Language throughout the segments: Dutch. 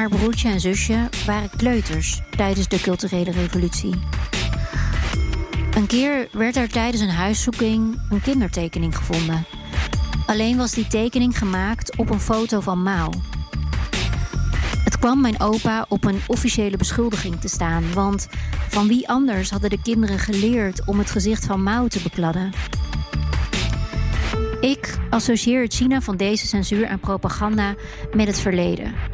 Haar broertje en zusje waren kleuters tijdens de culturele revolutie. Een keer werd er tijdens een huiszoeking een kindertekening gevonden. Alleen was die tekening gemaakt op een foto van Mao. Het kwam mijn opa op een officiële beschuldiging te staan, want van wie anders hadden de kinderen geleerd om het gezicht van Mao te bekladden? Ik associeer het China van deze censuur en propaganda met het verleden.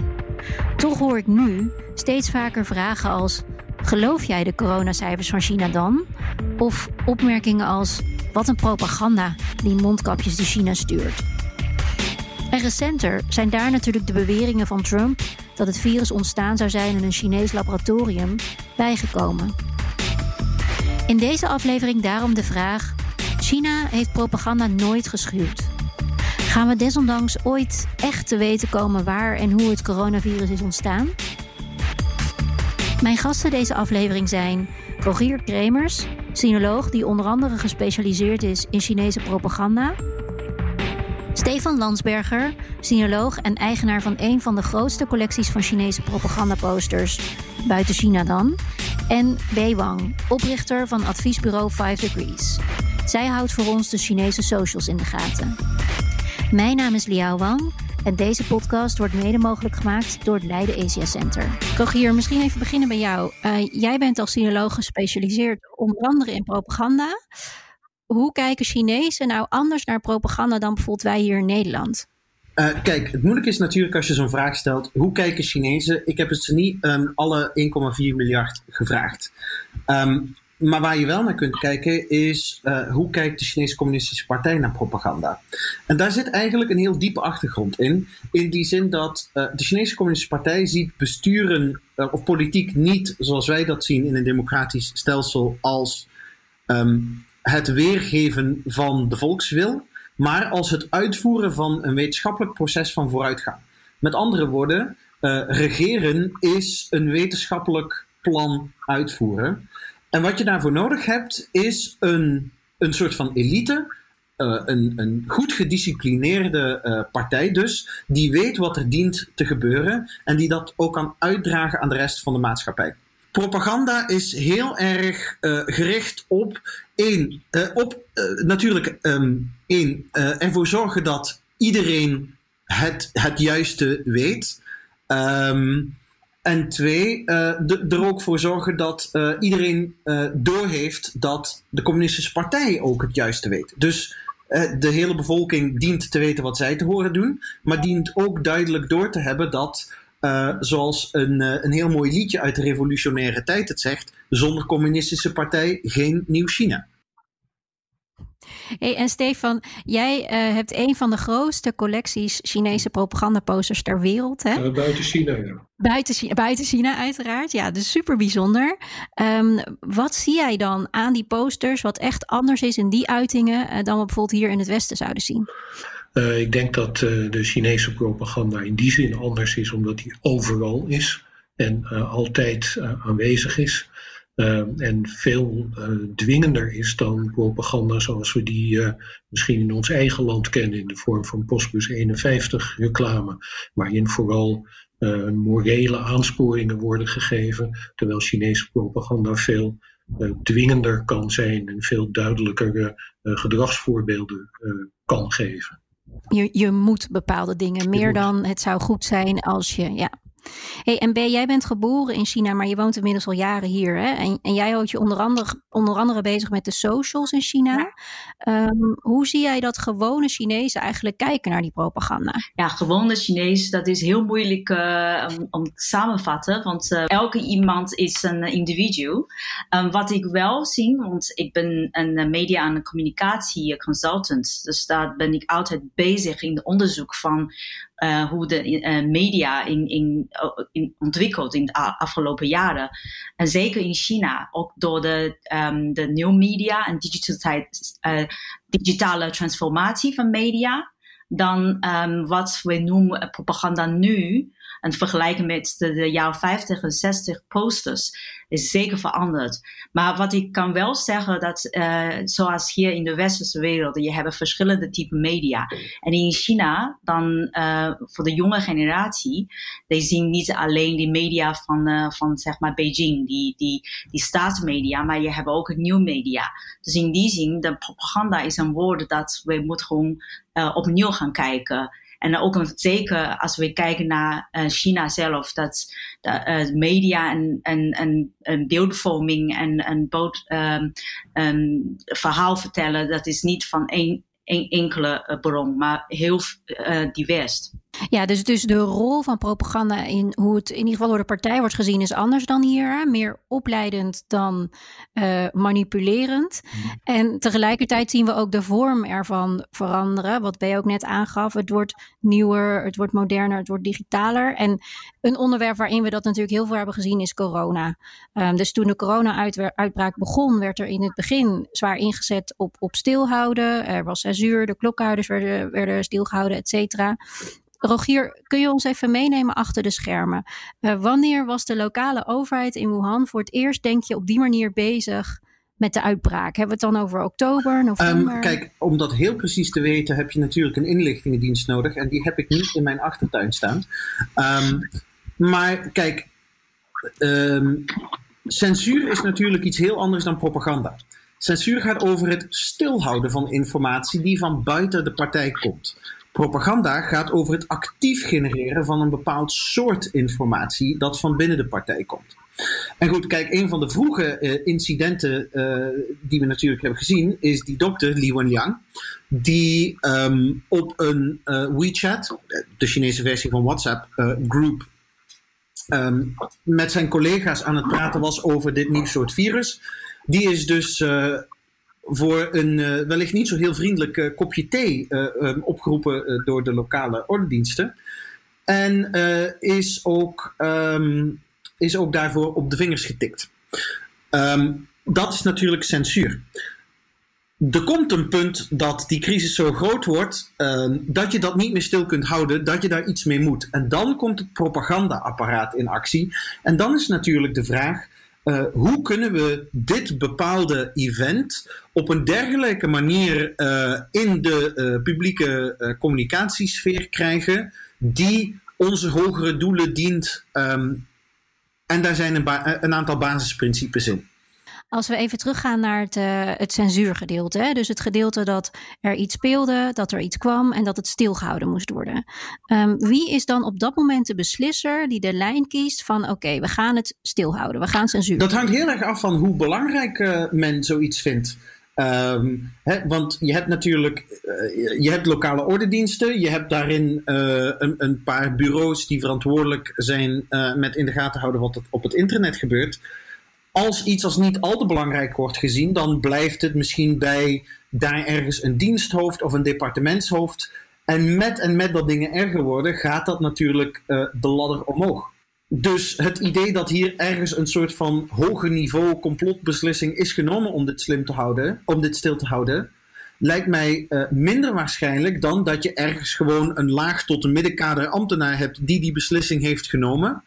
Toch hoor ik nu steeds vaker vragen als: geloof jij de coronacijfers van China dan? Of opmerkingen als: wat een propaganda die mondkapjes die China stuurt. En recenter zijn daar natuurlijk de beweringen van Trump dat het virus ontstaan zou zijn in een Chinees laboratorium bijgekomen. In deze aflevering daarom de vraag: China heeft propaganda nooit geschuwd. Gaan we desondanks ooit echt te weten komen waar en hoe het coronavirus is ontstaan? Mijn gasten deze aflevering zijn Rogier Kremers, sinoloog die onder andere gespecialiseerd is in Chinese propaganda. Stefan Landsberger, sinoloog en eigenaar van een van de grootste collecties van Chinese propagandaposters, buiten China dan. En Bei Wang, oprichter van adviesbureau 5 Degrees. Zij houdt voor ons de Chinese socials in de gaten. Mijn naam is Liao Wang en deze podcast wordt mede mogelijk gemaakt door het Leiden Asia Center. Rogier, misschien even beginnen bij jou. Uh, jij bent als sinoloog gespecialiseerd onder andere in propaganda. Hoe kijken Chinezen nou anders naar propaganda dan bijvoorbeeld wij hier in Nederland? Uh, kijk, het moeilijke is natuurlijk als je zo'n vraag stelt: hoe kijken Chinezen? Ik heb het ze niet um, alle 1,4 miljard gevraagd. Um, maar waar je wel naar kunt kijken is uh, hoe kijkt de Chinese Communistische Partij naar propaganda. En daar zit eigenlijk een heel diepe achtergrond in. In die zin dat uh, de Chinese Communistische Partij ziet besturen uh, of politiek niet zoals wij dat zien in een democratisch stelsel als um, het weergeven van de volkswil, maar als het uitvoeren van een wetenschappelijk proces van vooruitgang. Met andere woorden, regeren is een wetenschappelijk plan uitvoeren. En wat je daarvoor nodig hebt, is een, een soort van elite. Uh, een, een goed gedisciplineerde uh, partij dus, die weet wat er dient te gebeuren en die dat ook kan uitdragen aan de rest van de maatschappij. Propaganda is heel erg uh, gericht op één, op natuurlijk um, één, ervoor zorgen dat iedereen het, het juiste weet. Um, en twee, uh, er ook voor zorgen dat uh, iedereen uh, doorheeft dat de communistische partij ook het juiste weet. Dus de hele bevolking dient te weten wat zij te horen doen, maar dient ook duidelijk door te hebben dat, zoals een, een heel mooi liedje uit de revolutionaire tijd het zegt, zonder communistische partij geen nieuw China. Hey, en Stefan, jij uh, hebt een van de grootste collecties Chinese propagandaposters ter wereld. Hè? Uh, buiten China, ja. Buiten, buiten China, uiteraard. Ja, dus super bijzonder. Um, wat zie jij dan aan die posters wat echt anders is in die uitingen uh, dan we bijvoorbeeld hier in het Westen zouden zien? ik denk dat de Chinese propaganda in die zin anders is, omdat die overal is en altijd aanwezig is. Uh, en veel uh, dwingender is dan propaganda zoals we die uh, misschien in ons eigen land kennen in de vorm van Postbus 51 reclame, waarin vooral morele aansporingen worden gegeven, terwijl Chinese propaganda veel dwingender kan zijn en veel duidelijker gedragsvoorbeelden kan geven. Je, je moet bepaalde dingen meer dan het zou goed zijn als je, ja. Hey, en Ben, jij bent geboren in China, maar je woont inmiddels al jaren hier. Hè? En, en jij houdt je onder andere, onder andere bezig met de socials in China. Ehm, hoe zie jij dat gewone Chinezen eigenlijk kijken naar die propaganda? Ja, gewone Chinees, dat is heel moeilijk uh, om, om te samenvatten. Want uh, elke iemand is een individu. Um, wat ik wel zie, want ik ben een media- en communicatie consultant. Dus daar ben ik altijd bezig in het onderzoek van uh, hoe de uh, media in, in, in ontwikkeld in de afgelopen jaren. En zeker in China, ook door de, um, de nieuwe media en uh, digitale transformatie van media. Dan um, wat we noemen propaganda nu, en vergelijken met de, jaren 50 en 60 posters is zeker veranderd. Maar wat ik kan wel zeggen, dat uh, zoals hier in de westerse wereld, je hebt verschillende typen media. En in China, dan uh, voor de jonge generatie, die zien niet alleen die media van, uh, van zeg maar Beijing, die, die, die staatsmedia, maar je hebt ook nieuw media. Dus in die zin, de propaganda is een woord dat we moeten gewoon opnieuw gaan kijken. En ook een, zeker als we kijken naar uh, China zelf, dat uh, media en, en, en, beeldvorming en, en bood, um, um, verhaal vertellen, dat is niet van één, enkele bron, maar heel divers. Ja, dus, dus de rol van propaganda in hoe het in ieder geval door de partij wordt gezien is anders dan hier. Meer opleidend dan uh, manipulerend. Mhm. En tegelijkertijd zien we ook de vorm ervan veranderen. Wat B ook net aangaf. Het wordt nieuwer, het wordt moderner, het wordt digitaler. En een onderwerp waarin we dat natuurlijk heel veel hebben gezien is corona. Um, dus toen de corona-uitbraak begon, werd er in het begin zwaar ingezet op, op stilhouden. Er was censuur, de klokhouders werden, werden stilgehouden, et cetera. Rogier, kun je ons even meenemen achter de schermen? Uh, wanneer was de lokale overheid in Wuhan voor het eerst, denk je, op die manier bezig met de uitbraak? Hebben we het dan over oktober, november? Um, kijk, om dat heel precies te weten heb je natuurlijk een inlichtingendienst nodig. En die heb ik niet in mijn achtertuin staan. Um, maar kijk, um, censuur is natuurlijk iets heel anders dan propaganda. Censuur gaat over het stilhouden van informatie die van buiten de partij komt. Propaganda gaat over het actief genereren van een bepaald soort informatie dat van binnen de partij komt. En goed, kijk, een van de vroege uh, incidenten uh, die we natuurlijk hebben gezien, is die dokter Li Wenliang, die um, op een uh, WeChat, de Chinese versie van WhatsApp, group, um, met zijn collega's aan het praten was over dit nieuw soort virus. Die is dus voor een uh, wellicht niet zo heel vriendelijk uh, kopje thee uh, um, opgeroepen door de lokale ordendiensten. En is, ook, um, is ook daarvoor op de vingers getikt. Um, dat is natuurlijk censuur. Er komt een punt dat die crisis zo groot wordt dat je dat niet meer stil kunt houden, dat je daar iets mee moet. En dan komt het propagandaapparaat in actie. En dan is natuurlijk de vraag uh, hoe kunnen we dit bepaalde event op een dergelijke manier uh, in de uh, publieke communicatiesfeer krijgen, die onze hogere doelen dient. Um, en daar zijn een, een aantal basisprincipes in. Als we even teruggaan naar het, uh, het censuurgedeelte. Hè? Dus het gedeelte dat er iets speelde, dat er iets kwam en dat het stilgehouden moest worden. Um, wie is dan op dat moment de beslisser die de lijn kiest van oké, okay, we gaan het stilhouden, we gaan censuur. Dat hangt heel erg af van hoe belangrijk uh, men zoiets vindt. Um, hè, want je hebt natuurlijk uh, je hebt lokale ordendiensten, je hebt daarin uh, een, een, paar bureaus die verantwoordelijk zijn uh, met in de gaten houden wat op het internet gebeurt als iets als niet al te belangrijk wordt gezien, dan blijft het misschien bij daar ergens een diensthoofd of een departementshoofd. En met en met dat dingen erger worden, gaat dat natuurlijk uh, de ladder omhoog. Dus het idee dat hier ergens een soort van hoger niveau complotbeslissing is genomen om dit slim te houden, om dit stil te houden, lijkt mij uh, minder waarschijnlijk dan dat je ergens gewoon een laag tot een middenkader ambtenaar hebt die die beslissing heeft genomen.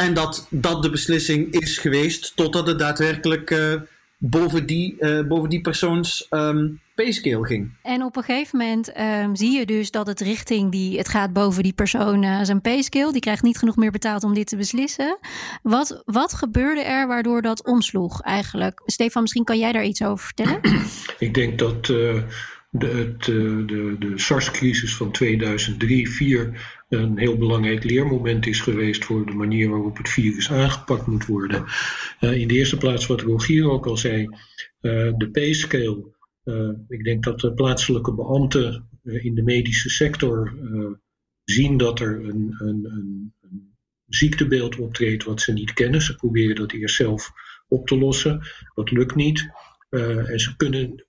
En dat dat de beslissing is geweest totdat het daadwerkelijk uh, boven, die, uh, boven die persoons um, payscale ging. En op een gegeven moment um, zie je dus dat het richting die, het gaat boven die persoon uh, zijn payscale. Die krijgt niet genoeg meer betaald om dit te beslissen. Wat, wat gebeurde er waardoor dat omsloeg eigenlijk? Stefan, misschien kan jij daar iets over vertellen? Ik denk dat de, het, de, de SARS-crisis van 2003-2004 een heel belangrijk leermoment is geweest voor de manier waarop het virus aangepakt moet worden. in de eerste plaats, wat Rogier ook al zei, de P-scale. ik denk dat de plaatselijke beambten in de medische sector zien dat er een, een, een, een ziektebeeld optreedt wat ze niet kennen. Ze proberen dat eerst zelf op te lossen. Dat lukt niet. En ze kunnen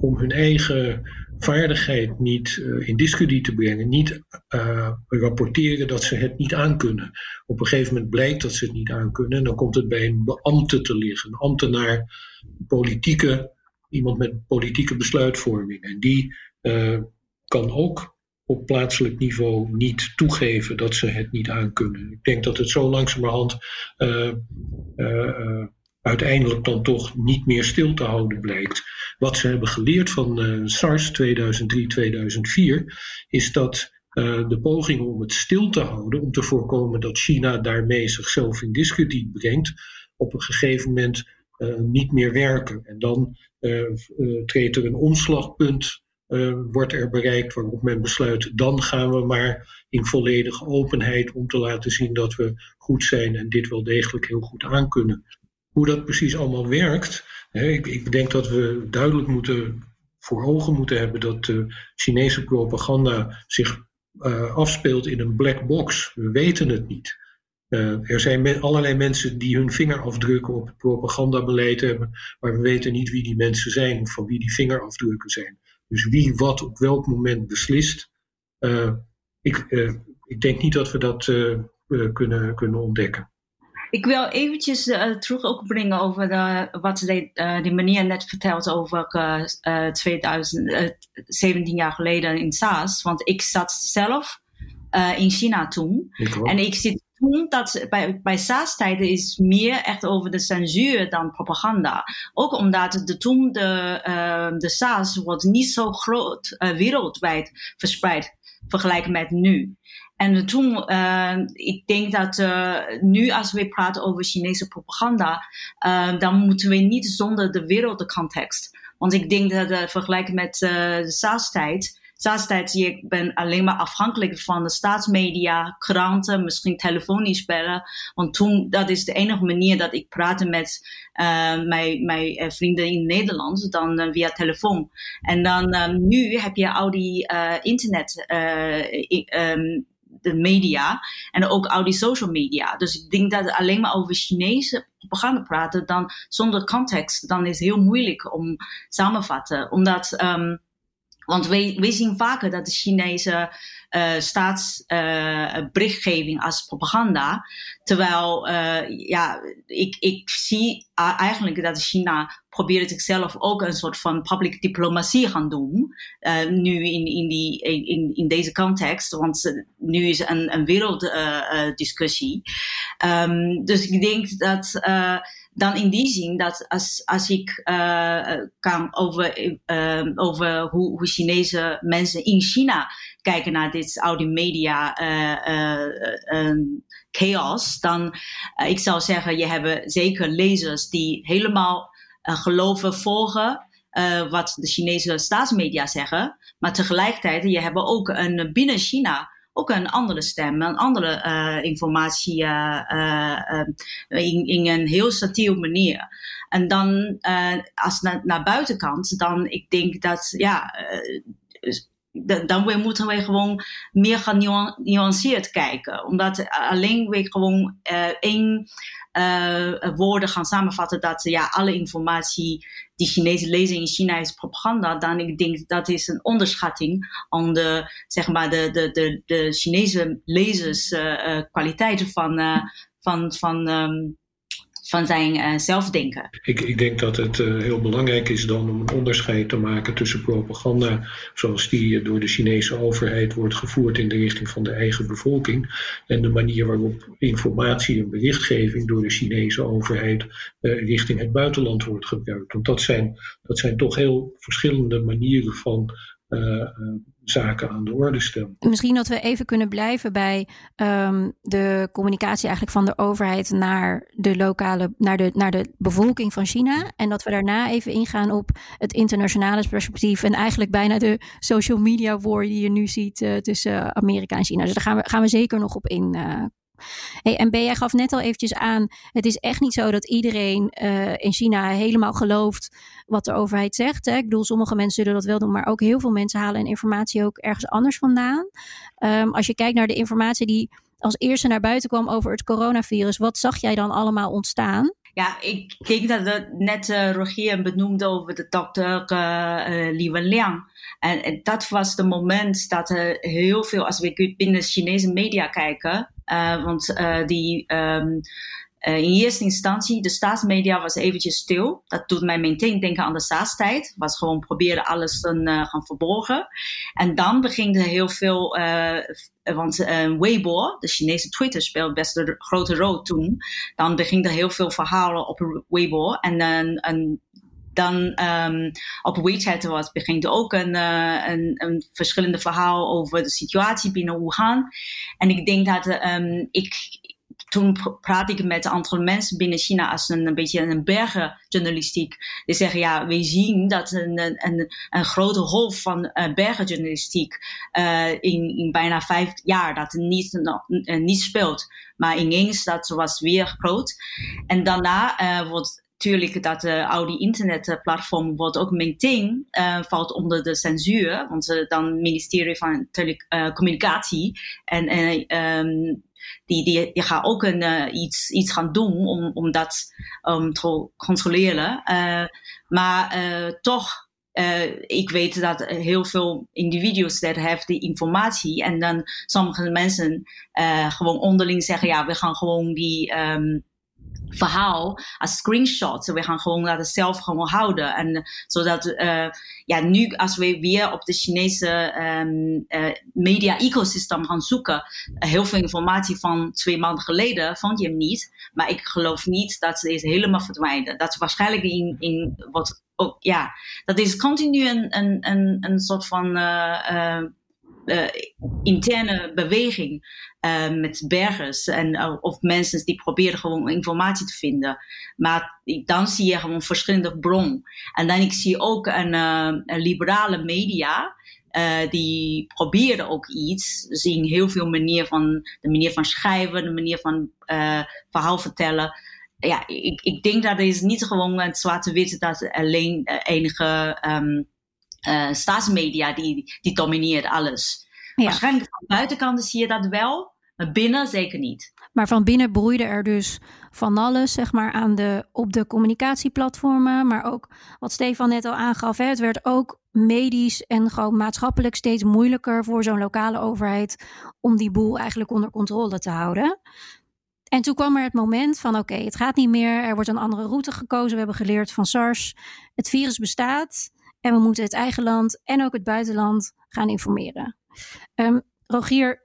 om hun eigen vaardigheid niet uh, in discussie te brengen, niet rapporteren dat ze het niet aankunnen. Op een gegeven moment blijkt dat ze het niet aankunnen en dan komt het bij een beambte te liggen, een ambtenaar, politieke, iemand met politieke besluitvorming. En die kan ook op plaatselijk niveau niet toegeven dat ze het niet aankunnen. Ik denk dat het zo langzamerhand uiteindelijk dan toch niet meer stil te houden blijkt. Wat ze hebben geleerd van uh, SARS 2003-2004 is dat de pogingen om het stil te houden, om te voorkomen dat China daarmee zichzelf in discrediet brengt, op een gegeven moment niet meer werken. En dan treedt er een omslagpunt wordt er bereikt waarop men besluit, dan gaan we maar in volledige openheid om te laten zien dat we goed zijn en dit wel degelijk heel goed aankunnen. Hoe dat precies allemaal werkt, hè, ik, ik denk dat we duidelijk moeten voor ogen moeten hebben dat de Chinese propaganda zich uh, afspeelt in een black box. We weten het niet. Uh, er zijn allerlei mensen die hun vingerafdrukken op het propagandabeleid hebben, maar we weten niet wie die mensen zijn of van wie die vingerafdrukken zijn. Dus wie wat op welk moment beslist, uh, ik, ik denk niet dat we dat kunnen, kunnen ontdekken. Ik wil eventjes terug ook brengen over de, wat de, die meneer net vertelt over 2000, 17 jaar geleden in SARS. Want ik zat zelf in China toen. En ik zit toen dat bij, bij SARS-tijden is meer echt over de censuur dan propaganda. Ook omdat de, toen de, uh, de SARS wordt niet zo groot uh, wereldwijd verspreid vergelijken met nu. En toen, uh, ik denk dat uh, nu als we praten over Chinese propaganda, uh, dan moeten we niet zonder de wereldcontext. Want ik denk dat uh, met de SARS-tijd, ik ben alleen maar afhankelijk van de staatsmedia, kranten, misschien telefonisch bellen. Want toen, dat is de enige manier dat ik praatte met mijn, mijn vrienden in Nederland, dan via telefoon. En dan nu heb je al die internet, um, de media en ook al die social media. Dus ik denk dat alleen maar over Chinese propaganda praten, dan zonder context, dan is het heel moeilijk om samenvatten. Omdat um, want wij, wij zien vaker dat de Chinese uh, staatsberichtgeving uh, als propaganda. Terwijl uh, ja, ik, ik zie eigenlijk dat China probeert zichzelf ook een soort van public diplomatie gaan doen. nu in, in, die, in, in deze context. Want nu is een, een werelddiscussie. Um, dus ik denk dat dan in die zin dat als, als ik uh, kan over, uh, over hoe, hoe Chinese mensen in China kijken naar dit oude media uh, chaos, dan ik zou zeggen, je hebt zeker lezers die helemaal geloven, volgen wat de Chinese staatsmedia zeggen, maar tegelijkertijd je hebt ook een binnen China ook een andere stem, een andere uh, informatie uh, uh, in, in een heel subtiel manier. En dan, als naar, naar buitenkant, dan ik denk dat, ja, dan moeten we gewoon meer gaan nuanceerd kijken. Omdat alleen we gewoon één uh, woorden gaan samenvatten dat ja, alle informatie die Chinezen lezen in China is propaganda, dan ik denk dat is een onderschatting aan de, zeg maar, de, de, de, de Chinese lezers uh, kwaliteiten van, uh, van, van um, van zijn uh, zelfdenken. Ik, ik, denk dat het uh, heel belangrijk is dan om een onderscheid te maken tussen propaganda, zoals die door de Chinese overheid wordt gevoerd in de richting van de eigen bevolking, en de manier waarop informatie en berichtgeving door de Chinese overheid richting het buitenland wordt gebruikt. Want dat zijn, dat zijn toch heel verschillende manieren van zaken aan de orde stellen. Misschien dat we even kunnen blijven bij um, de communicatie eigenlijk van de overheid naar de lokale, naar de, naar de bevolking van China. En dat we daarna even ingaan op het internationale perspectief en eigenlijk bijna de social media war die je nu ziet uh, tussen Amerika en China. Dus daar gaan we, gaan we zeker nog op in Hey, en Ben, jij gaf net al eventjes aan, het is echt niet zo dat iedereen in China helemaal gelooft wat de overheid zegt. Hè? Ik bedoel, sommige mensen zullen dat wel doen, maar ook heel veel mensen halen informatie ook ergens anders vandaan. Um, als je kijkt naar de informatie die als eerste naar buiten kwam over het coronavirus, wat zag jij dan allemaal ontstaan? Ja, ik denk dat het net uh, Rogier benoemde over de dokter uh, uh, Li Wenliang. En, dat was het moment dat heel veel, als we binnen de Chinese media kijken, want die, um, uh, in eerste instantie, de staatsmedia was eventjes stil. Dat doet mij meteen denken aan de SARS-tijd. Was gewoon proberen alles te gaan verborgen. En dan begint er heel veel, want Weibo, de Chinese Twitter, speelt best een grote rol toen. Dan begint er heel veel verhalen op Weibo. En, en dan um, op WeChat was, begint ook een, een, een verschillende verhaal over de situatie binnen Wuhan. En ik denk dat um, ik, toen praat ik met een aantal mensen binnen China als een, beetje een bergenjournalistiek. Die zeggen, ja, we zien dat een, een, een grote golf van uh, bergenjournalistiek uh, in, in bijna vijf jaar dat niet, uh, niet speelt. Maar ineens dat was weer groot. En daarna wordt natuurlijk dat uh, internetplatform wordt ook meteen uh, valt onder de censuur. Want uh, dan ministerie van tele, communicatie en um, die, die, die gaan ook een, iets, iets gaan doen om, om dat um, te controleren. maar toch uh, ik weet dat heel veel individuen dat hebben die informatie en dan sommige mensen gewoon onderling zeggen ja we gaan gewoon die um, verhaal als screenshot. We gaan gewoon dat zelf gewoon houden. En zodat uh, ja, nu als we weer op de Chinese um, uh, media ecosysteem gaan zoeken, heel veel informatie van twee maanden geleden vond je hem niet. Maar ik geloof niet dat ze is helemaal verdwijnen. Dat is waarschijnlijk in, in wat ook, ja, dat is continu een, een, een, een soort van uh, interne beweging uh, met bergers en, uh, of mensen die proberen gewoon informatie te vinden. Maar dan zie je gewoon verschillende bronnen. En dan ik zie ook een, een liberale media. Die proberen ook iets. Zien heel veel manier van de manier van schrijven, de manier van verhaal vertellen. Ja, ik, ik denk dat het niet gewoon het zwarte wit dat alleen enige um, staatsmedia die, die domineert alles. Ja. Waarschijnlijk van buitenkant zie je dat wel, maar binnen zeker niet. Maar van binnen broeide er dus van alles, zeg maar, aan de, op de communicatieplatformen. Maar ook wat Stefan net al aangaf, hè, het werd ook medisch en gewoon maatschappelijk steeds moeilijker voor zo'n lokale overheid om die boel eigenlijk onder controle te houden. En toen kwam er het moment van: oké, okay, het gaat niet meer. Er wordt een andere route gekozen. We hebben geleerd van SARS. Het virus bestaat. En we moeten het eigen land en ook het buitenland gaan informeren. Um, Rogier,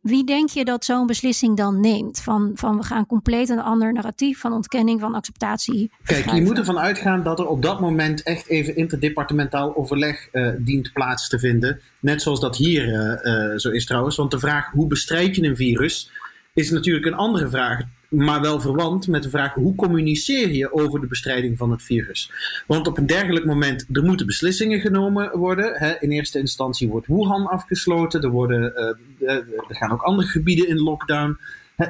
wie denk je dat zo'n beslissing dan neemt? Van, van we gaan compleet een ander narratief van ontkenning, van acceptatie. Kijk, je moet ervan uitgaan dat er op dat moment echt even interdepartementaal overleg uh, dient plaats te vinden. Net zoals dat hier uh, uh, zo is trouwens. Want de vraag hoe bestrijd je een virus is natuurlijk een andere vraag maar wel verwant met de vraag hoe communiceer je over de bestrijding van het virus. Want op een dergelijk moment, er moeten beslissingen genomen worden. Hè. In eerste instantie wordt Wuhan afgesloten, er, worden, uh, er gaan ook andere gebieden in lockdown.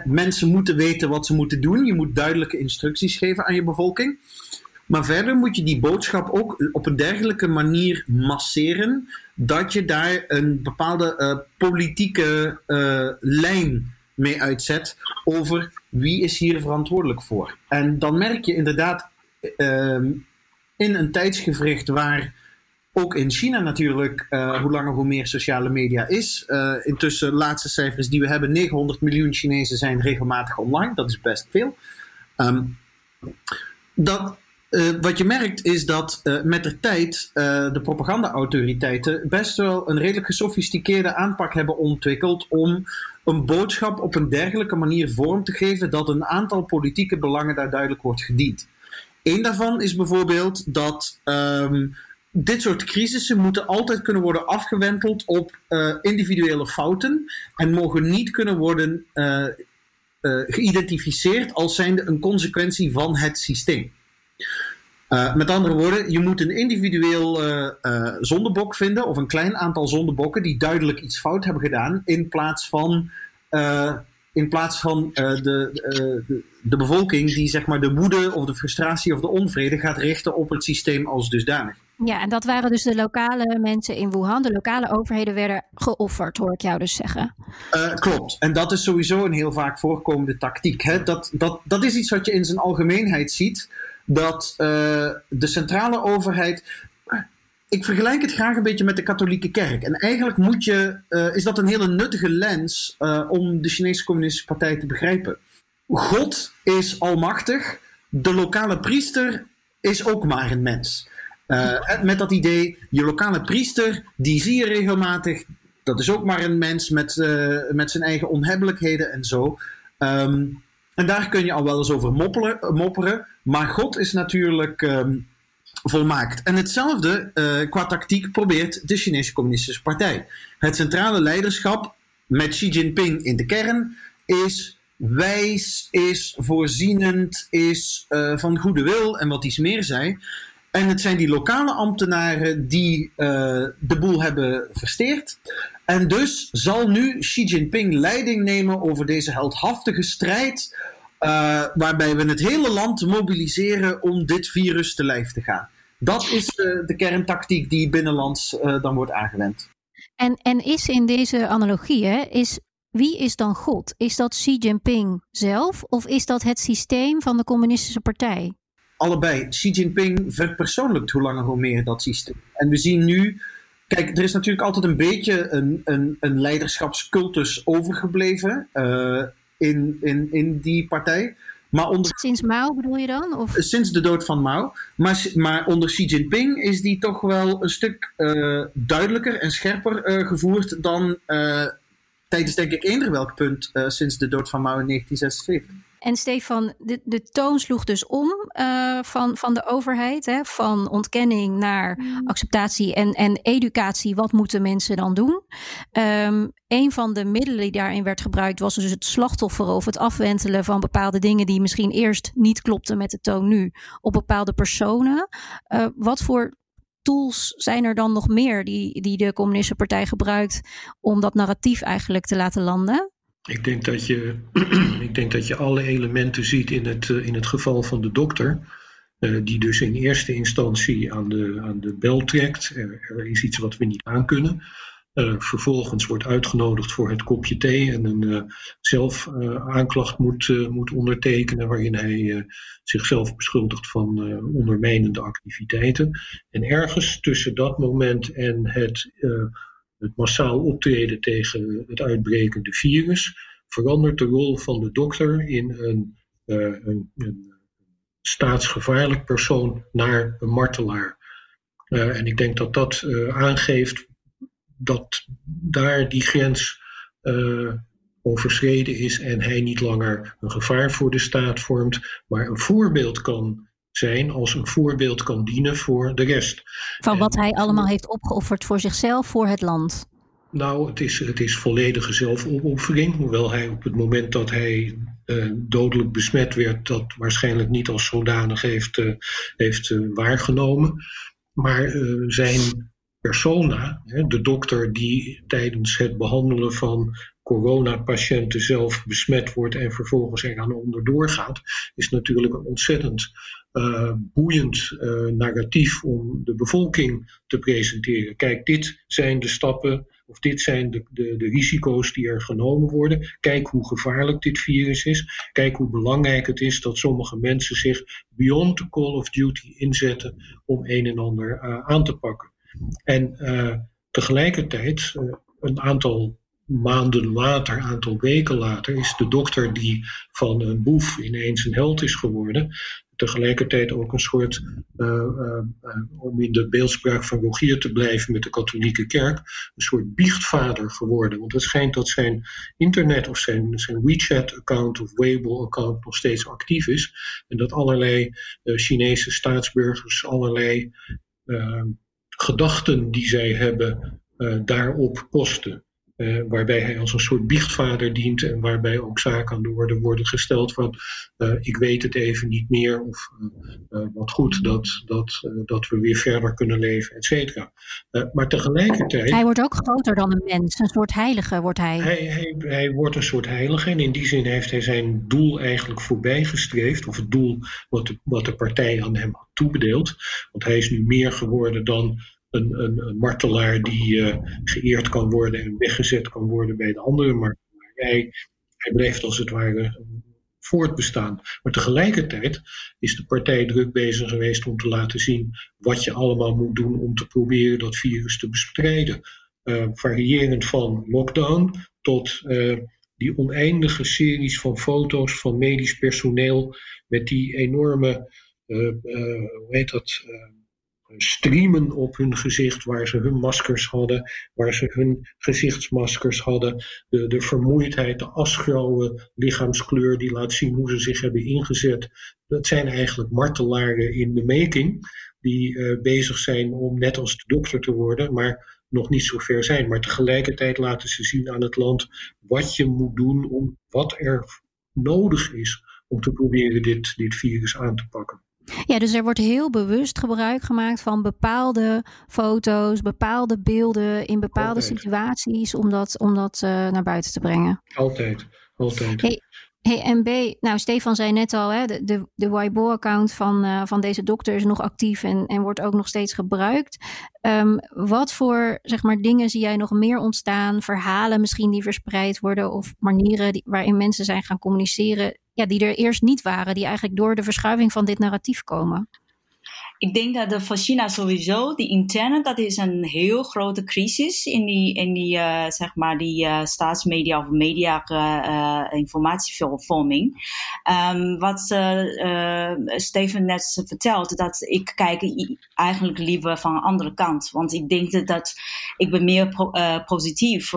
Mensen moeten weten wat ze moeten doen. Je moet duidelijke instructies geven aan je bevolking. Maar verder moet je die boodschap ook op een dergelijke manier masseren dat je daar een bepaalde politieke lijn mee uitzet over wie is hier verantwoordelijk voor. En dan merk je inderdaad uh, in een tijdsgevricht waar ook in China natuurlijk uh, hoe langer hoe meer sociale media is. Uh, intussen, laatste cijfers die we hebben, 900 miljoen Chinezen zijn regelmatig online. Dat is best veel. Um, dat, uh, wat je merkt is dat met de tijd uh, de propaganda-autoriteiten best wel een redelijk gesofisticeerde aanpak hebben ontwikkeld om een boodschap op een dergelijke manier vorm te geven dat een aantal politieke belangen daar duidelijk wordt gediend. Eén daarvan is bijvoorbeeld dat um, dit soort crisissen moeten altijd kunnen worden afgewenteld op uh, individuele fouten en mogen niet kunnen worden uh, uh, geïdentificeerd als zijnde een consequentie van het systeem. Met andere woorden, je moet een individueel zondebok vinden of een klein aantal zondebokken die duidelijk iets fout hebben gedaan, in plaats van in plaats van de, de, de, bevolking die zeg maar de woede of de frustratie of de onvrede gaat richten op het systeem als dusdanig. Ja, en dat waren dus de lokale mensen in Wuhan. De lokale overheden werden geofferd, hoor ik jou dus zeggen. Uh, klopt. En dat is sowieso een heel vaak voorkomende tactiek. Hè? Dat, dat, dat is iets wat je in zijn algemeenheid ziet. Dat uh, de centrale overheid ik vergelijk het graag een beetje met de katholieke kerk. En eigenlijk moet je, uh, is dat een hele nuttige lens uh, om de Chinese Communistische Partij te begrijpen. God is almachtig, de lokale priester is ook maar een mens. Met dat idee, je lokale priester, die zie je regelmatig, dat is ook maar een mens met, met zijn eigen onhebbelijkheden en zo. Um, en daar kun je al wel eens over mopperen, mopperen. Maar God is natuurlijk. Um, volmaakt. En hetzelfde uh, qua tactiek probeert de Chinese Communistische Partij. Het centrale leiderschap met Xi Jinping in de kern is wijs, is voorzienend, is uh, van goede wil en wat iets meer zei. En het zijn die lokale ambtenaren die de boel hebben versteerd. En dus zal nu Xi Jinping leiding nemen over deze heldhaftige strijd. Uh, waarbij we het hele land mobiliseren om dit virus te lijf te gaan. Dat is de, de kerntactiek die binnenlands uh, dan wordt aangewend. En, en is in deze analogie, hè, is, wie is dan God? Is dat Xi Jinping zelf of is dat het systeem van de Communistische Partij? Allebei. Xi Jinping verpersoonlijkt hoe langer hoe meer dat systeem. En we zien nu Kijk, er is natuurlijk altijd een beetje een, een, een leiderschapscultus overgebleven uh, in, in, in die partij. Maar onder... Sinds Mao bedoel je dan? Of? Sinds de dood van Mao. Maar, maar onder Xi Jinping is die toch wel een stuk uh, duidelijker en scherper uh, gevoerd dan tijdens denk ik eender welk punt sinds de dood van Mao in 1976. En Stefan, de, de toon sloeg dus om uh, van, van de overheid, hè, van ontkenning naar mm. acceptatie en, en educatie. Wat moeten mensen dan doen? Um, een van de middelen die daarin werd gebruikt was dus het slachtoffer of het afwentelen van bepaalde dingen die misschien eerst niet klopten met de toon nu op bepaalde personen. Uh, wat voor tools zijn er dan nog meer die, die de Communistische Partij gebruikt om dat narratief eigenlijk te laten landen? Ik denk dat je, ik denk dat je alle elementen ziet in het, eh, in het geval van de dokter. Uh, die dus in eerste instantie aan de, aan de bel trekt. Er, is iets wat we niet aankunnen. Uh, vervolgens wordt uitgenodigd voor het kopje thee en een uh, zelf aanklacht moet, moet ondertekenen. waarin hij zichzelf beschuldigt van ondermijnende activiteiten. En ergens tussen dat moment en het het massaal optreden tegen het uitbrekende virus, verandert de rol van de dokter in een, uh, een, een staatsgevaarlijk persoon naar een martelaar. Uh, en ik denk dat dat uh, aangeeft dat daar die grens overschreden is en hij niet langer een gevaar voor de staat vormt, maar een voorbeeld kan zijn als een voorbeeld kan dienen voor de rest. Van wat hij allemaal heeft opgeofferd voor zichzelf, voor het land. Nou, het is, het is volledige zelfopoffering. Hoewel hij op het moment dat hij uh, dodelijk besmet werd, dat waarschijnlijk niet als zodanig heeft, uh, heeft uh, waargenomen. Maar zijn persona, hè, de dokter die tijdens het behandelen van coronapatiënten zelf besmet wordt en vervolgens eraan onderdoor gaat, is natuurlijk een ontzettend uh, boeiend uh, narratief om de bevolking te presenteren. Kijk, dit zijn de stappen of dit zijn de, de, de risico's die er genomen worden. Kijk hoe gevaarlijk dit virus is. Kijk hoe belangrijk het is dat sommige mensen zich beyond the call of duty inzetten om een en ander uh, aan te pakken. En tegelijkertijd, een aantal maanden later, een aantal weken later, is de dokter die van een boef ineens een held is geworden, tegelijkertijd ook een soort, uh, uh, om in de beeldspraak van Rogier te blijven met de katholieke kerk, een soort biechtvader geworden. Want het schijnt dat zijn internet of zijn, zijn WeChat-account of Weibo-account nog steeds actief is. En dat allerlei Chinese staatsburgers allerlei gedachten die zij hebben daarop posten. Uh, waarbij hij als een soort biechtvader dient en waarbij ook zaken aan de orde worden gesteld van uh, ik weet het even niet meer of uh, wat goed dat, dat, dat we weer verder kunnen leven, et cetera. maar tegelijkertijd... Hij wordt ook groter dan een mens, een soort heilige wordt hij. Hij, hij. hij wordt een soort heilige en in die zin heeft hij zijn doel eigenlijk voorbijgestreefd, of het doel wat de, wat de partij aan hem had toebedeeld. Want hij is nu meer geworden dan een, martelaar die uh, geëerd kan worden en weggezet kan worden bij de andere martelaar. Hij, hij blijft als het ware voortbestaan. Maar tegelijkertijd is de partij druk bezig geweest om te laten zien wat je allemaal moet doen om te proberen dat virus te bestrijden. Uh, variërend van lockdown tot uh, die oneindige series van foto's van medisch personeel met die enorme, hoe heet dat, streamen op hun gezicht waar ze hun maskers hadden, waar ze hun gezichtsmaskers hadden. De, de vermoeidheid, de asgrauwe lichaamskleur die laat zien hoe ze zich hebben ingezet. Dat zijn eigenlijk martelaren in de making die uh, bezig zijn om net als de dokter te worden, maar nog niet zo ver zijn. Maar tegelijkertijd laten ze zien aan het land wat je moet doen om wat er nodig is om te proberen dit, dit virus aan te pakken. Ja, dus er wordt heel bewust gebruik gemaakt van bepaalde foto's, bepaalde beelden in bepaalde situaties om dat, om dat uh, naar buiten te brengen. Altijd, altijd. Hey, hey MB, nou Stefan zei net al, hè, de, de, de Weibo-account van, uh, van deze dokter is nog actief en, en wordt ook nog steeds gebruikt. Um, wat voor zeg maar, dingen zie jij nog meer ontstaan? Verhalen misschien die verspreid worden of manieren die, waarin mensen zijn gaan communiceren ja, die er eerst niet waren, die eigenlijk door de verschuiving van dit narratief komen? Ik denk dat de voor China sowieso, die interne, dat is een heel grote crisis in die, in die uh, zeg maar, die uh, staatsmedia of media uh, informatievorming. Um, wat Steven net vertelt, dat ik kijk eigenlijk liever van de andere kant. Want ik denk dat, ik ben meer positief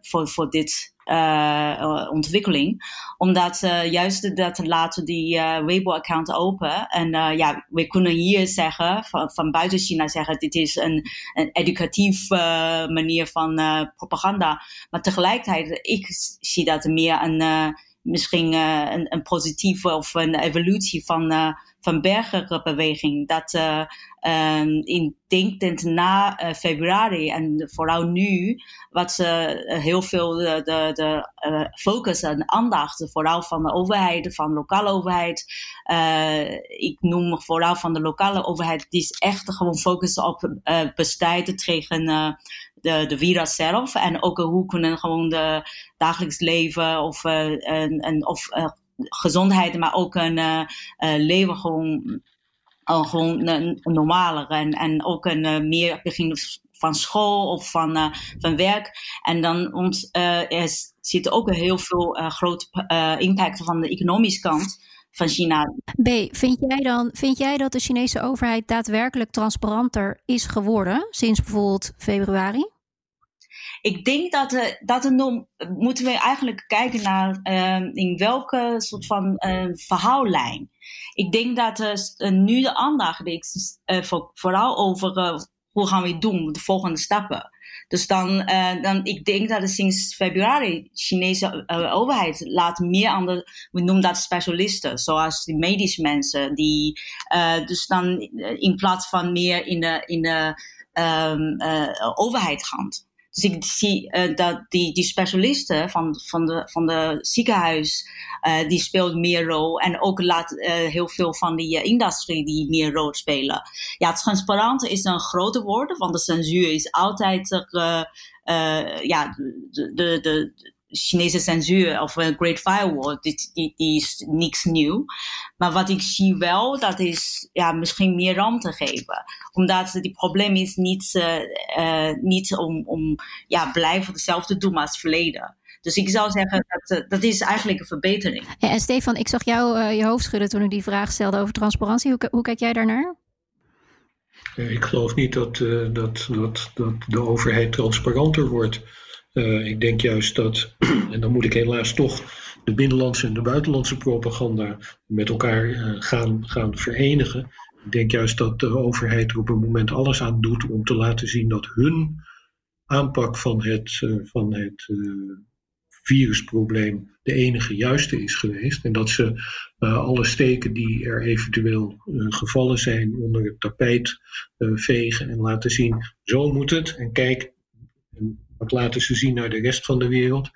voor, voor dit uh, ontwikkeling. Omdat uh, juist dat laten die uh, Weibo-account open. En ja, we kunnen hier zeggen, van, van buiten China zeggen, dit is een, een educatief manier van propaganda. Maar tegelijkertijd, ik zie dat meer een, misschien een, een positieve of een evolutie van van burgerbeweging. Dat um, in denk na uh, februari en vooral nu, wat ze uh, heel veel de, de, de uh, focus en aandacht, vooral van de overheid, van de lokale overheid. ik noem vooral van de lokale overheid, die is echt gewoon focus op bestrijden tegen de, de virus zelf. En ook hoe kunnen gewoon de dagelijks leven of, en, of gezondheid, maar ook een leven gewoon, uh, gewoon normaler. En, en ook een meer begin van school of van, van werk. En dan ons, er zit ook heel veel grote impact van de economische kant van China. B, vind jij dan vind jij dat de Chinese overheid daadwerkelijk transparanter is geworden sinds bijvoorbeeld februari? ik denk dat, uh, dat er moeten we eigenlijk kijken naar uh, in welke soort van uh, verhaallijn. Ik denk dat uh, nu de aandacht is voor, vooral over hoe gaan we doen, de volgende stappen. Dus dan, dan ik denk dat sinds februari de Chinese overheid laat meer aan de, we noemen dat specialisten, zoals de medische mensen, die dus dan in plaats van meer in de, in de um, overheid gaan. Dus ik zie uh, dat die, die specialisten van, van, de, van de ziekenhuis, uh, die speelt meer rol. En ook laat uh, heel veel van die industrie die meer rol spelen. Ja, transparant is een grote woord, want de censuur is altijd ja, de, de, de, Chinese censuur of een Great Firewall, die, die, die, is niks nieuw. Maar wat ik zie wel, dat is ja, misschien meer ruimte geven. Omdat het probleem is niet, uh, uh, niet om, om ja, blijven hetzelfde doen als het verleden. Dus ik zou zeggen, dat, uh, dat is eigenlijk een verbetering. Ja, en Stefan, ik zag jou je hoofd schudden toen ik die vraag stelde over transparantie. Hoe, hoe kijk jij daarnaar? Ik geloof niet dat, dat, dat, dat de overheid transparanter wordt. Uh, ik denk juist dat, en dan moet ik helaas toch de binnenlandse en de buitenlandse propaganda met elkaar uh, gaan, gaan verenigen. ik denk juist dat de overheid er op een moment alles aan doet om te laten zien dat hun aanpak van het, uh, van het virusprobleem de enige juiste is geweest. En dat ze alle steken die er eventueel gevallen zijn onder het tapijt vegen en laten zien, zo moet het. En kijk, wat laten ze zien naar de rest van de wereld.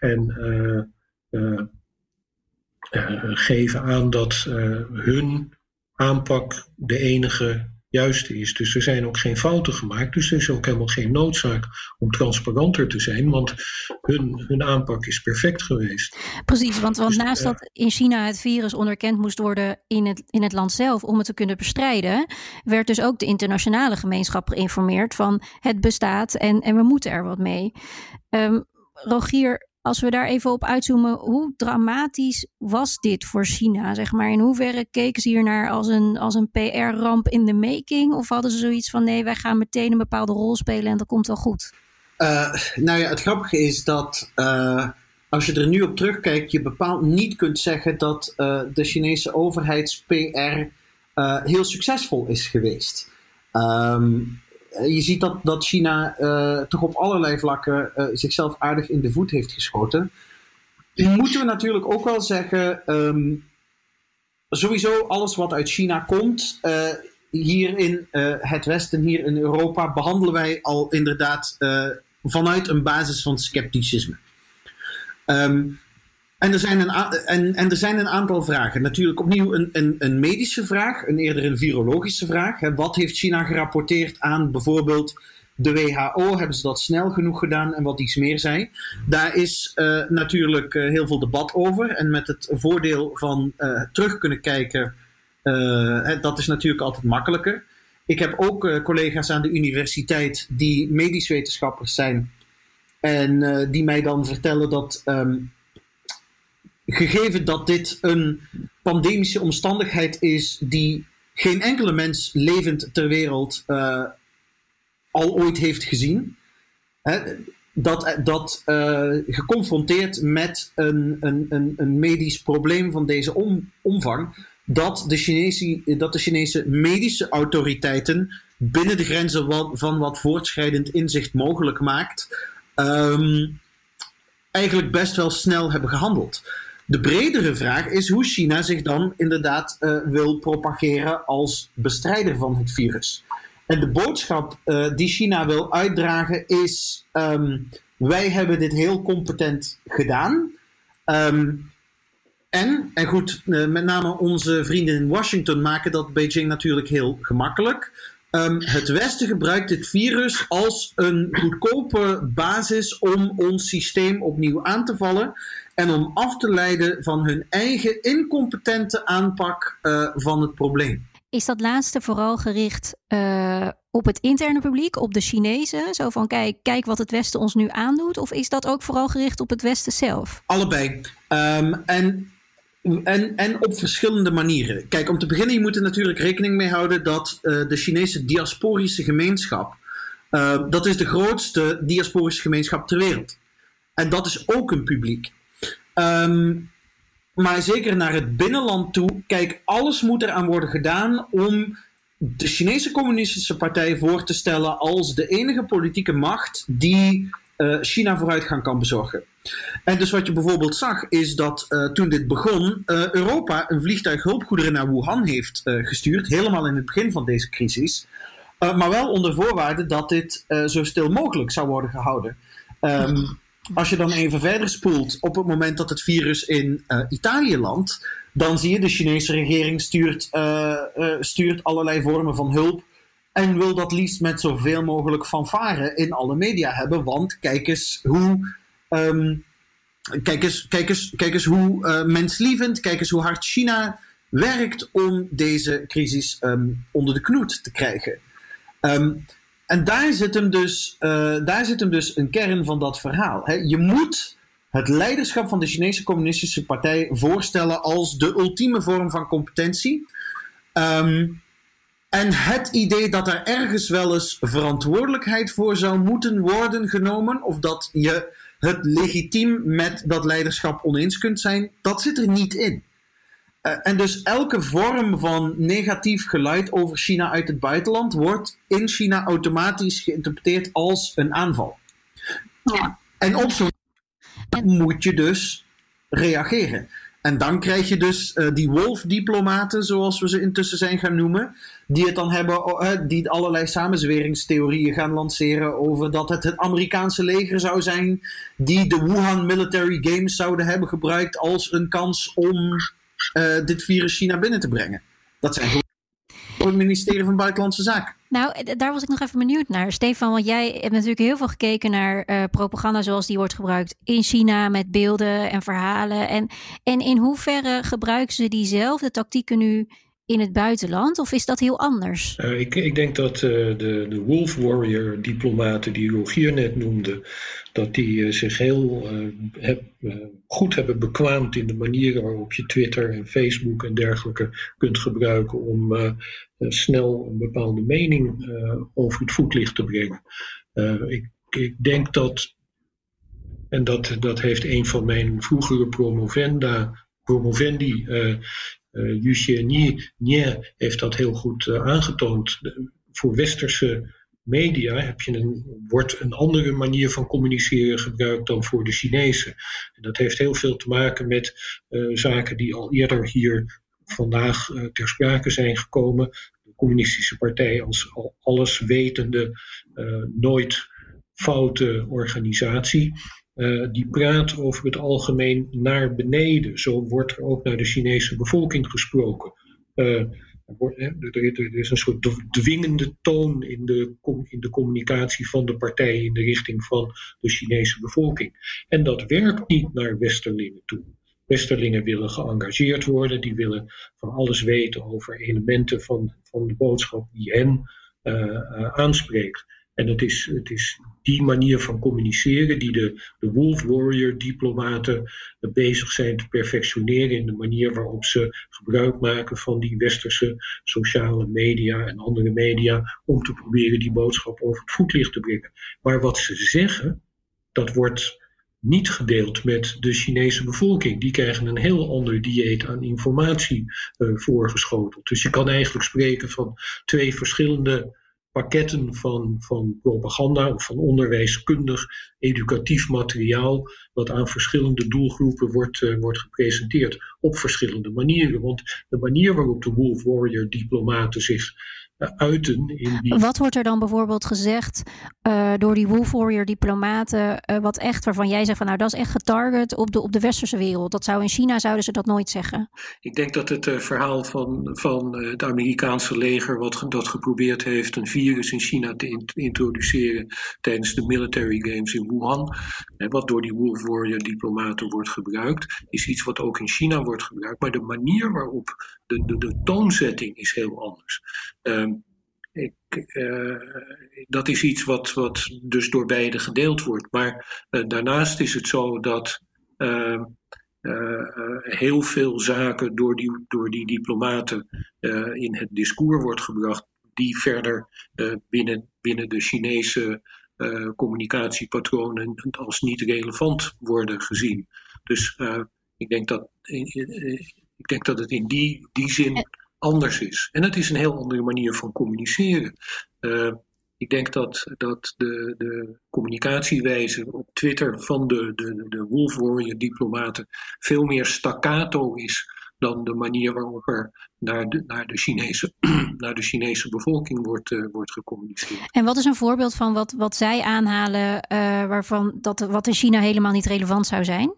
En geven aan dat hun aanpak de enige juiste is. Dus er zijn ook geen fouten gemaakt. Dus er is ook helemaal geen noodzaak om transparanter te zijn, want hun, hun aanpak is perfect geweest. Precies, want, want dus, naast dat in China het virus onderkend moest worden in het, in het land zelf om het te kunnen bestrijden, werd dus ook de internationale gemeenschap geïnformeerd van het bestaat en, en we moeten er wat mee. Um, Rogier, als we daar even op uitzoomen, hoe dramatisch was dit voor China? Zeg maar? In hoeverre keken ze hier naar als een, als een PR-ramp in de making? Of hadden ze zoiets van nee, wij gaan meteen een bepaalde rol spelen en dat komt wel goed? Uh, nou ja, het grappige is dat uh, als je er nu op terugkijkt, je bepaald niet kunt zeggen dat uh, de Chinese overheids-PR heel succesvol is geweest. Um, eh, je ziet dat, dat China uh, toch op allerlei vlakken uh, zichzelf aardig in de voet heeft geschoten. Moeten we natuurlijk ook wel zeggen, um, sowieso alles wat uit China komt, hier in het Westen, hier in Europa, behandelen wij al inderdaad vanuit een basis van scepticisme. Um, en er, zijn een en, en er zijn een aantal vragen. Natuurlijk opnieuw een, een, een medische vraag, een eerder een virologische vraag. Hè. Wat heeft China gerapporteerd aan bijvoorbeeld de WHO? Hebben ze dat snel genoeg gedaan en wat iets meer zijn? Daar is uh, natuurlijk uh, heel veel debat over. En met het voordeel van uh, terug kunnen kijken, hè, dat is natuurlijk altijd makkelijker. Ik heb ook collega's aan de universiteit die medisch wetenschappers zijn. En die mij dan vertellen dat. Um, gegeven dat dit een pandemische omstandigheid is die geen enkele mens levend ter wereld uh, al ooit heeft gezien. Hè, dat, dat uh, geconfronteerd met een, een, een, een, medisch probleem van deze om, omvang, dat de, Chinese, dat de Chinese medische autoriteiten binnen de grenzen van, wat voortschrijdend inzicht mogelijk maakt, um, eigenlijk best wel snel hebben gehandeld. De bredere vraag is hoe China zich dan inderdaad uh, wil propageren als bestrijder van het virus. En de boodschap uh, die China wil uitdragen is: um, wij hebben dit heel competent gedaan. Um, en, en goed, uh, met name onze vrienden in Washington maken dat Beijing natuurlijk heel gemakkelijk. Um, het Westen gebruikt dit virus als een goedkope basis om ons systeem opnieuw aan te vallen en om af te leiden van hun eigen incompetente aanpak uh, van het probleem. Is dat laatste vooral gericht uh, op het interne publiek, op de Chinezen? Zo van kijk, kijk wat het Westen ons nu aandoet? Of is dat ook vooral gericht op het Westen zelf? Allebei. Um, en en, en op verschillende manieren. Kijk, om te beginnen, je moet er natuurlijk rekening mee houden dat uh, de Chinese diasporische gemeenschap, uh, dat is de grootste diasporische gemeenschap ter wereld. En dat is ook een publiek. Um, maar zeker naar het binnenland toe, kijk, alles moet eraan worden gedaan om de Chinese Communistische Partij voor te stellen als de enige politieke macht die uh, China vooruitgang kan bezorgen. En dus wat je bijvoorbeeld zag, is dat uh, toen dit begon, uh, Europa een vliegtuig hulpgoederen naar Wuhan heeft gestuurd, helemaal in het begin van deze crisis. maar wel onder voorwaarde dat dit zo stil mogelijk zou worden gehouden. Um, als je dan even verder spoelt, op het moment dat het virus in uh, Italië landt, dan zie je de Chinese regering stuurt, uh, uh, stuurt allerlei vormen van hulp en wil dat liefst met zoveel mogelijk fanfare in alle media hebben. Want kijk eens hoe, um, kijk eens, kijk eens, kijk eens hoe menslievend, kijk eens hoe hard China werkt om deze crisis um, onder de knoet te krijgen. Um, en daar zit hem dus, uh, daar zit hem dus een kern van dat verhaal. Je moet het leiderschap van de Chinese Communistische Partij voorstellen als de ultieme vorm van competentie. Um, en het idee dat er ergens wel eens verantwoordelijkheid voor zou moeten worden genomen, of dat je het legitiem met dat leiderschap oneens kunt zijn, dat zit er niet in. Eh, en dus elke vorm van negatief geluid over China uit het buitenland wordt in China automatisch geïnterpreteerd als een aanval. Ja. En op zo'n moet je dus reageren. En dan krijg je dus uh, die wolfdiplomaten, zoals we ze intussen zijn gaan noemen, die het dan hebben, uh, die allerlei samenzweringstheorieën gaan lanceren over dat het het Amerikaanse leger zou zijn, die de Wuhan Military Games zouden hebben gebruikt als een kans om uh, dit virus China binnen te brengen. Dat zijn gewoon het ministerie van Buitenlandse Zaken. Nou, daar was ik nog even benieuwd naar. Stefan, want jij hebt natuurlijk heel veel gekeken naar uh, propaganda zoals die wordt gebruikt in China met beelden en verhalen. En, en in hoeverre gebruiken ze diezelfde tactieken nu in het buitenland? Of is dat heel anders? Uh, ik, ik, denk dat uh, de, de Wolf Warrior diplomaten die Rogier net noemde, dat die uh, zich heel goed hebben bekwaamd in de manieren waarop je Twitter en Facebook en dergelijke kunt gebruiken om snel een bepaalde mening over het voetlicht te brengen. Ik, ik, denk dat, en dat, dat heeft een van mijn vroegere promovenda, promovendi Nie heeft dat heel goed uh, aangetoond. voor westerse media heb je een, wordt een andere manier van communiceren gebruikt dan voor de Chinezen. En dat heeft heel veel te maken met uh, zaken die al eerder hier vandaag ter sprake zijn gekomen. De communistische partij als al alleswetende, nooit foute organisatie. Uh, die praat over het algemeen naar beneden. Zo wordt er ook naar de Chinese bevolking gesproken. Uh, er, is een soort dwingende toon in de, in de communicatie van de partij in de richting van de Chinese bevolking. En dat werkt niet naar Westerlingen toe. Westerlingen willen geëngageerd worden, die willen van alles weten over elementen van, van de boodschap die hen uh, aanspreekt. En het is, het is die manier van communiceren die de, de Wolf Warrior diplomaten bezig zijn te perfectioneren in de manier waarop ze gebruik maken van die westerse sociale media en andere media om te proberen die boodschap over het voetlicht te brengen. Maar wat ze zeggen, dat wordt niet gedeeld met de Chinese bevolking. Die krijgen een heel ander dieet aan informatie uh, voorgeschoteld. Dus je kan eigenlijk spreken van twee verschillende pakketten van, van propaganda of van onderwijskundig educatief materiaal dat aan verschillende doelgroepen wordt, uh, wordt gepresenteerd op verschillende manieren. Want de manier waarop de Wolf Warrior diplomaten zich uiten in die... Wat wordt er dan bijvoorbeeld gezegd uh, door die Wolf Warrior diplomaten, wat echt waarvan jij zegt van nou dat is echt getarget op de, op de westerse wereld. Dat zou in China zouden ze dat nooit zeggen. Ik denk dat het verhaal van, van het Amerikaanse leger wat dat geprobeerd heeft een virus in China te in, introduceren tijdens de military games in Wuhan, wat door die Wolf Warrior diplomaten wordt gebruikt, is iets wat ook in China wordt gebruikt. Maar de manier waarop de, de, toonzetting is heel anders. Um, ik, uh, dat is iets wat, wat dus door beide gedeeld wordt. Maar uh, daarnaast is het zo dat uh, heel veel zaken door die, door die diplomaten in het discours wordt gebracht, die verder binnen, binnen de Chinese communicatiepatronen als niet relevant worden gezien. Dus ik, denk dat, ik denk dat het in die, die zin anders is. En het is een heel andere manier van communiceren. Uh, ik denk dat, dat de, de communicatiewijze op Twitter van de, de, de Wolf Warrior diplomaten veel meer staccato is dan de manier waarop er naar de, naar de, Chinese, naar de Chinese bevolking wordt, uh, wordt gecommuniceerd. En wat is een voorbeeld van wat, wat zij aanhalen uh, waarvan dat wat in China helemaal niet relevant zou zijn?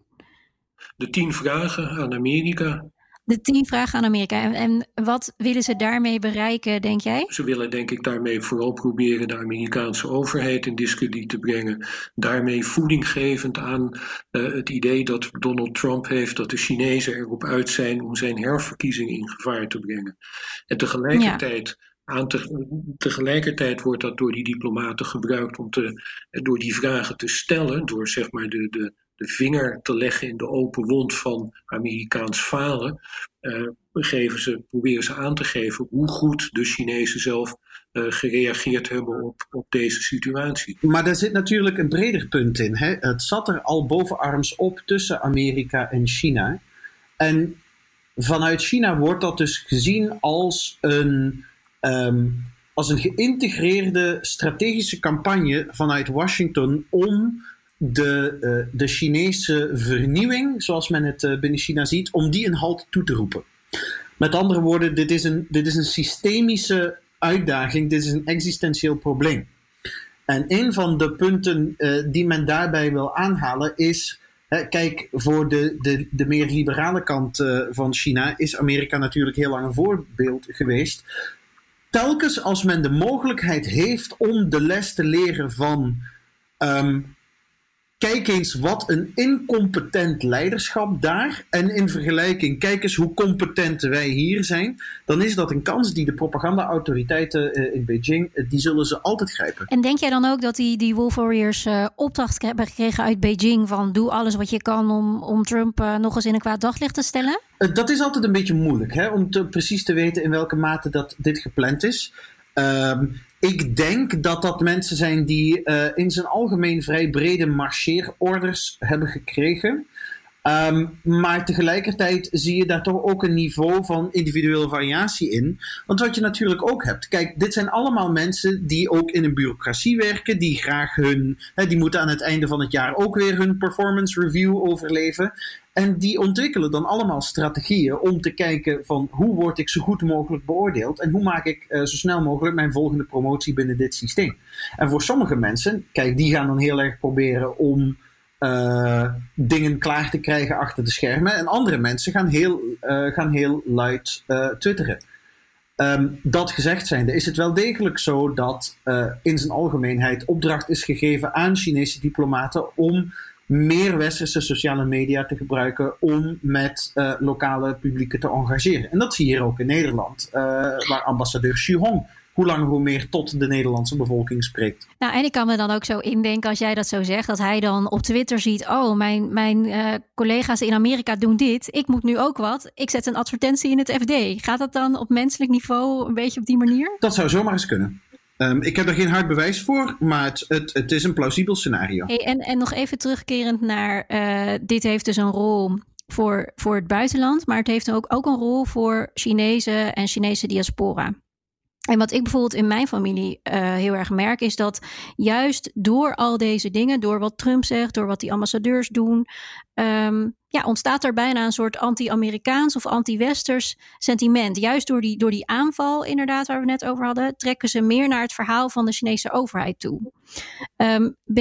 De tien vragen aan Amerika de tien vragen aan Amerika. En, en, wat willen ze daarmee bereiken, denk jij? Ze willen denk ik daarmee vooral proberen de Amerikaanse overheid in discrediet te brengen. Daarmee voeding gevend aan uh, het idee dat Donald Trump heeft dat de Chinezen erop uit zijn om zijn herverkiezing in gevaar te brengen. En tegelijkertijd. Ja. Aan te, tegelijkertijd wordt dat door die diplomaten gebruikt om te, door die vragen te stellen, door zeg maar de, de, de vinger te leggen in de open wond van Amerikaans falen, uh, geven ze, proberen ze aan te geven hoe goed de Chinezen zelf uh, gereageerd hebben op, op deze situatie. Maar daar zit natuurlijk een breder punt in. Hè? Het zat er al bovenarms op tussen Amerika en China. En vanuit China wordt dat dus gezien als een, ehm, als een geïntegreerde strategische campagne vanuit Washington om de, uh, de Chinese vernieuwing, zoals men het uh, binnen China ziet, om die een halt toe te roepen. Met andere woorden, dit is een, dit is een systemische uitdaging, dit is een existentieel probleem. En een van de punten uh, die men daarbij wil aanhalen is. Kijk, voor de, de, de meer liberale kant van China is Amerika natuurlijk heel lang een voorbeeld geweest. Telkens als men de mogelijkheid heeft om de les te leren van um, kijk eens wat een incompetent leiderschap daar. En in vergelijking, kijk eens hoe competent wij hier zijn. Dan is dat een kans die de propaganda-autoriteiten uh, in Beijing, uh, die zullen ze altijd grijpen. En denk jij dan ook dat die, die Wolf Warriors uh, opdracht hebben gekregen uit Beijing van doe alles wat je kan om, om Trump nog eens in een kwaad daglicht te stellen? dat is altijd een beetje moeilijk, hè, om te, precies te weten in welke mate dat dit gepland is. Um, ik denk dat dat mensen zijn die uh, in zijn algemeen vrij brede marcheerorders hebben gekregen. Um, maar tegelijkertijd zie je daar toch ook een niveau van individuele variatie in. Want wat je natuurlijk ook hebt. Kijk, dit zijn allemaal mensen die ook in een bureaucratie werken. Die graag hun. Hè, die moeten aan het einde van het jaar ook weer hun performance review overleven. En die ontwikkelen dan allemaal strategieën om te kijken van hoe word ik zo goed mogelijk beoordeeld en hoe maak ik uh, zo snel mogelijk mijn volgende promotie binnen dit systeem. En voor sommige mensen, kijk, die gaan dan heel erg proberen om uh, dingen klaar te krijgen achter de schermen. En andere mensen gaan heel, uh, gaan heel luid twitteren. Um, dat gezegd zijnde is het wel degelijk zo dat in zijn algemeenheid opdracht is gegeven aan Chinese diplomaten om meer westerse sociale media te gebruiken om met lokale publieken te engageren. En dat zie je hier ook in Nederland, waar ambassadeur Xu Hong hoe langer hoe meer tot de Nederlandse bevolking spreekt. Nou, en ik kan me dan ook zo indenken als jij dat zo zegt, dat hij dan op Twitter ziet: Oh, mijn, mijn uh, collega's in Amerika doen dit. Ik moet nu ook wat. Ik zet een advertentie in het FD. Gaat dat dan op menselijk niveau een beetje op die manier? Dat zou zomaar eens kunnen. Um, ik heb er geen hard bewijs voor, maar het, het, het is een plausibel scenario. Hey, en, en nog even terugkerend naar, uh, dit heeft dus een rol voor, voor het buitenland, maar het heeft ook, ook een rol voor Chinezen en Chinese diaspora. En wat ik bijvoorbeeld in mijn familie uh, heel erg merk, is dat juist door al deze dingen, door wat Trump zegt, door wat die ambassadeurs doen, um, ja, ontstaat er bijna een soort anti-Amerikaans of anti-Westers sentiment. Juist door die, door die aanval, inderdaad, waar we net over hadden, trekken ze meer naar het verhaal van de Chinese overheid toe. Um, B,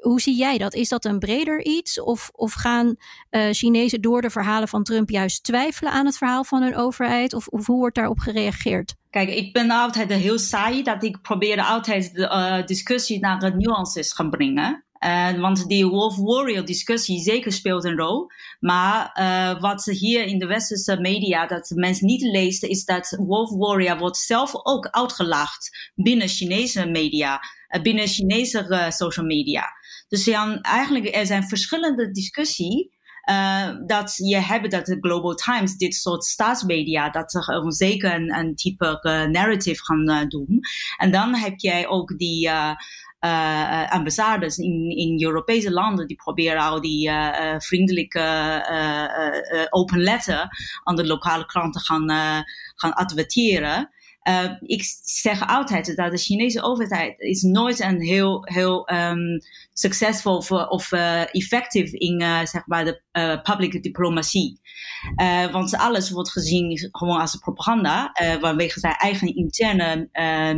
hoe zie jij dat? Is dat een breder iets? Of, of gaan uh, Chinezen door de verhalen van Trump juist twijfelen aan het verhaal van hun overheid? Of, of hoe wordt daarop gereageerd? Kijk, ik ben altijd heel saai dat ik probeer altijd de uh, discussie naar de nuances gaan brengen. Uh, want die Wolf Warrior discussie zeker speelt een rol. Maar uh, wat hier in de westerse media dat mensen niet lezen, is dat Wolf Warrior wordt zelf ook uitgelacht binnen Chinese media, binnen Chinese social media. Dus ja, eigenlijk er zijn verschillende discussies. Uh, dat je hebt dat de Global Times, dit soort staatsmedia, dat ze uh, zeker een, type uh, narrative gaan doen. En dan heb jij ook die uh, ambassades in, in Europese landen die proberen al die uh, vriendelijke uh, open letter aan de lokale klanten gaan, gaan adverteren. Uh, ik zeg altijd dat de Chinese overheid is nooit een heel, heel um, succesvol of, of uh, effectief in uh, zeg maar de public diplomatie. want alles wordt gezien gewoon als propaganda, vanwege zijn eigen interne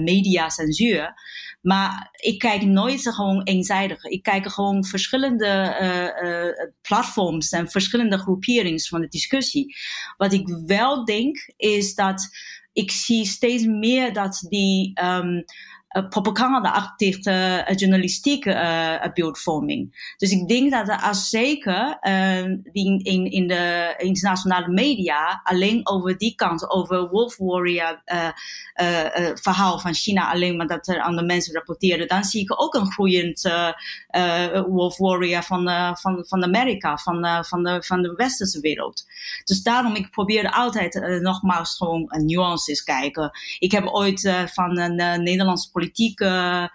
mediacensuur. Maar ik kijk nooit gewoon eenzijdig. Ik kijk gewoon verschillende platforms en verschillende groeperingen van de discussie. Wat ik wel denk is dat ik zie steeds meer dat die um, propaganda-achtige uh, journalistieke uh, beeldvorming. Dus ik denk dat als zeker die in, in de internationale media alleen over die kant, over Wolf Warrior verhaal van China, alleen maar dat er aan de mensen rapporteren, dan zie ik ook een groeiend Wolf Warrior van, van, van Amerika, van, van, de, van de westerse wereld. Dus daarom, ik probeer altijd nogmaals gewoon nuances kijken. Ik heb ooit van een Nederlandse politiek uh,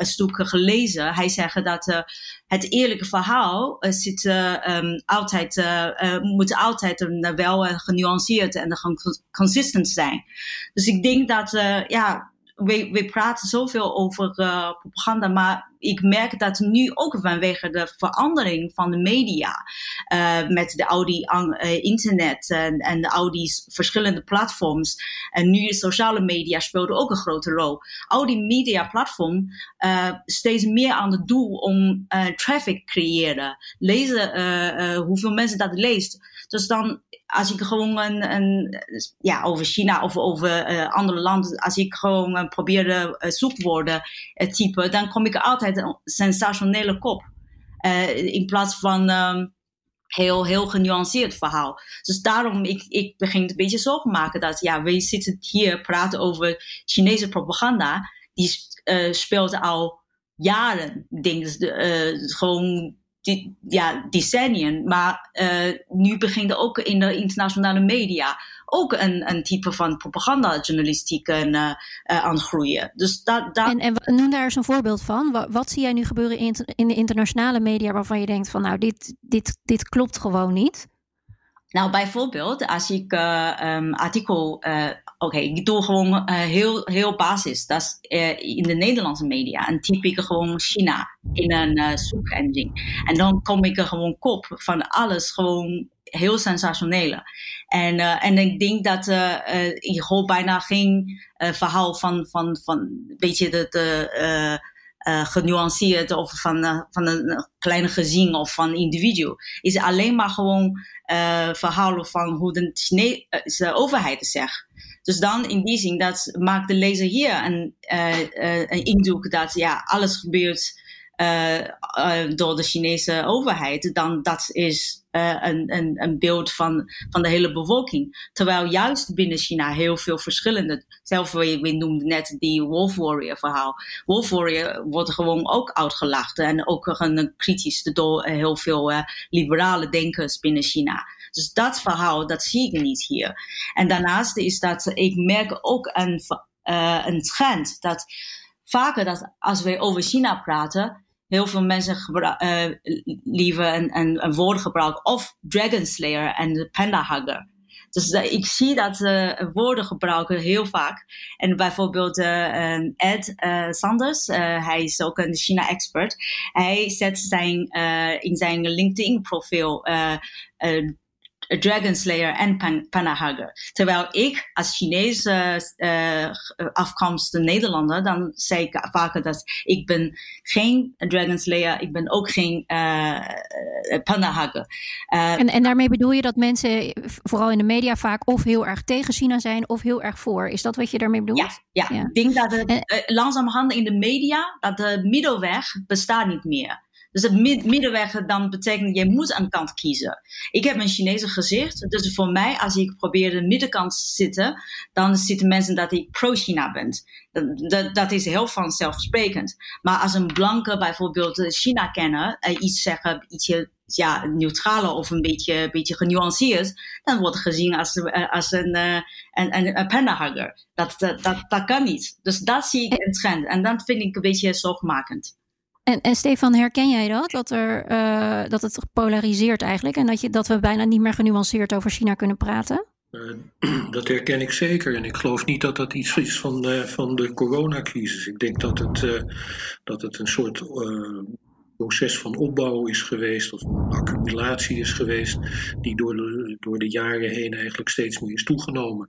stuk gelezen. Hij zegt dat het eerlijke verhaal zit, um, altijd, moet altijd wel genuanceerd en consistent zijn. Dus ik denk dat ja, we, praten zoveel over propaganda, maar ik merk dat nu ook vanwege de verandering van de media, uh, met de al die uh, internet en, en al die verschillende platforms. En nu de sociale media speelden ook een grote rol. Al die media platforms uh, steeds meer aan het doel om traffic te creëren. Lezen, hoeveel mensen dat leest. Dus dan, als ik gewoon een, een ja, over China of over uh, andere landen, als ik gewoon uh, probeer uh, zoekwoorden typen, dan kom ik altijd een sensationele kop. In plaats van um, heel, heel genuanceerd verhaal. Dus daarom, ik, ik begin een beetje zorgen maken dat, ja, we zitten hier praten over Chinese propaganda. Die speelt al jaren. Denk, uh, gewoon ja, decennium. Maar uh, nu begint ook in de internationale media ook een, een type van propagandajournalistiek uh, uh, aan groeien. Dus dat, dat... En, en noem daar eens een voorbeeld van. Wat, wat zie jij nu gebeuren in, in de internationale media waarvan je denkt van nou, dit, dit, dit klopt gewoon niet? Nou, bijvoorbeeld, als ik uh, artikel uh, oké, ik doe gewoon uh, heel, heel basis. Dat is in de Nederlandse media. En typ gewoon China in een zoekengine. En dan kom ik er gewoon kop van alles gewoon heel sensationele. En, en ik denk dat ik hoor bijna geen verhaal van, van, van beetje de, de uh, genuanceerd of van, uh, van een kleine gezin of van individu. Is alleen maar gewoon uh, verhalen van hoe de Chinese overheid zegt. Dus dan in die zin, dat maakt de lezer hier een, een indruk dat ja, alles gebeurt door de Chinese overheid, dan dat is uh, een, een, een beeld van, van de hele bevolking. Terwijl juist binnen China heel veel verschillende, zelf we, noemden net die Wolf Warrior verhaal. Wolf Warrior wordt gewoon ook uitgelachen en ook een kritisch door heel veel liberale denkers binnen China. Dus dat verhaal, dat zie ik niet hier. En daarnaast is dat, ik merk ook een, een trend dat vaker dat als we over China praten, heel veel mensen uh, liever een, een, een, woord gebruiken. Of Dragon Slayer en Panda Hugger. Dus uh, ik zie dat uh, woorden gebruiken heel vaak. En bijvoorbeeld Ed Sanders, hij is ook een China-expert. Hij zet zijn, in zijn LinkedIn-profiel Dragon Slayer en Pan Panahugger. Terwijl ik als Chinese uh, afkomst Nederlander, dan zei ik vaker dat ik ben geen Dragon Slayer, ik ben ook geen uh, Panahugger. Uh, en, en daarmee bedoel je dat mensen vooral in de media vaak of heel erg tegen China zijn of heel erg voor. Is dat wat je daarmee bedoelt? Ja, ja. ja. ik denk dat het langzamerhand in de media, dat de middelweg bestaat niet meer. Dus het middenweg dan betekent, je moet een kant kiezen. Ik heb een Chinese gezicht, dus voor mij, als ik probeer de middenkant te zitten, dan zitten mensen dat ik pro-China ben. Dat, dat, is heel vanzelfsprekend. Maar als een blanke bijvoorbeeld China kennen, eh, iets zeggen, ietsje ja, neutraler of een beetje, beetje genuanceerd, dan wordt gezien als, eh, als een, uh, een, een, een dat, dat, dat kan niet. Dus dat zie ik een trend. En dat vind ik een beetje zorgmakend. En, Stefan, herken jij dat? Dat, er, uh, dat het polariseert eigenlijk en dat, je, dat we bijna niet meer genuanceerd over China kunnen praten? Uh, dat herken ik zeker. En ik geloof niet dat dat iets is van de, van de coronacrisis. Ik denk dat het, dat het een soort proces van opbouw is geweest, of een accumulatie is geweest, die door de, door de jaren heen eigenlijk steeds meer is toegenomen.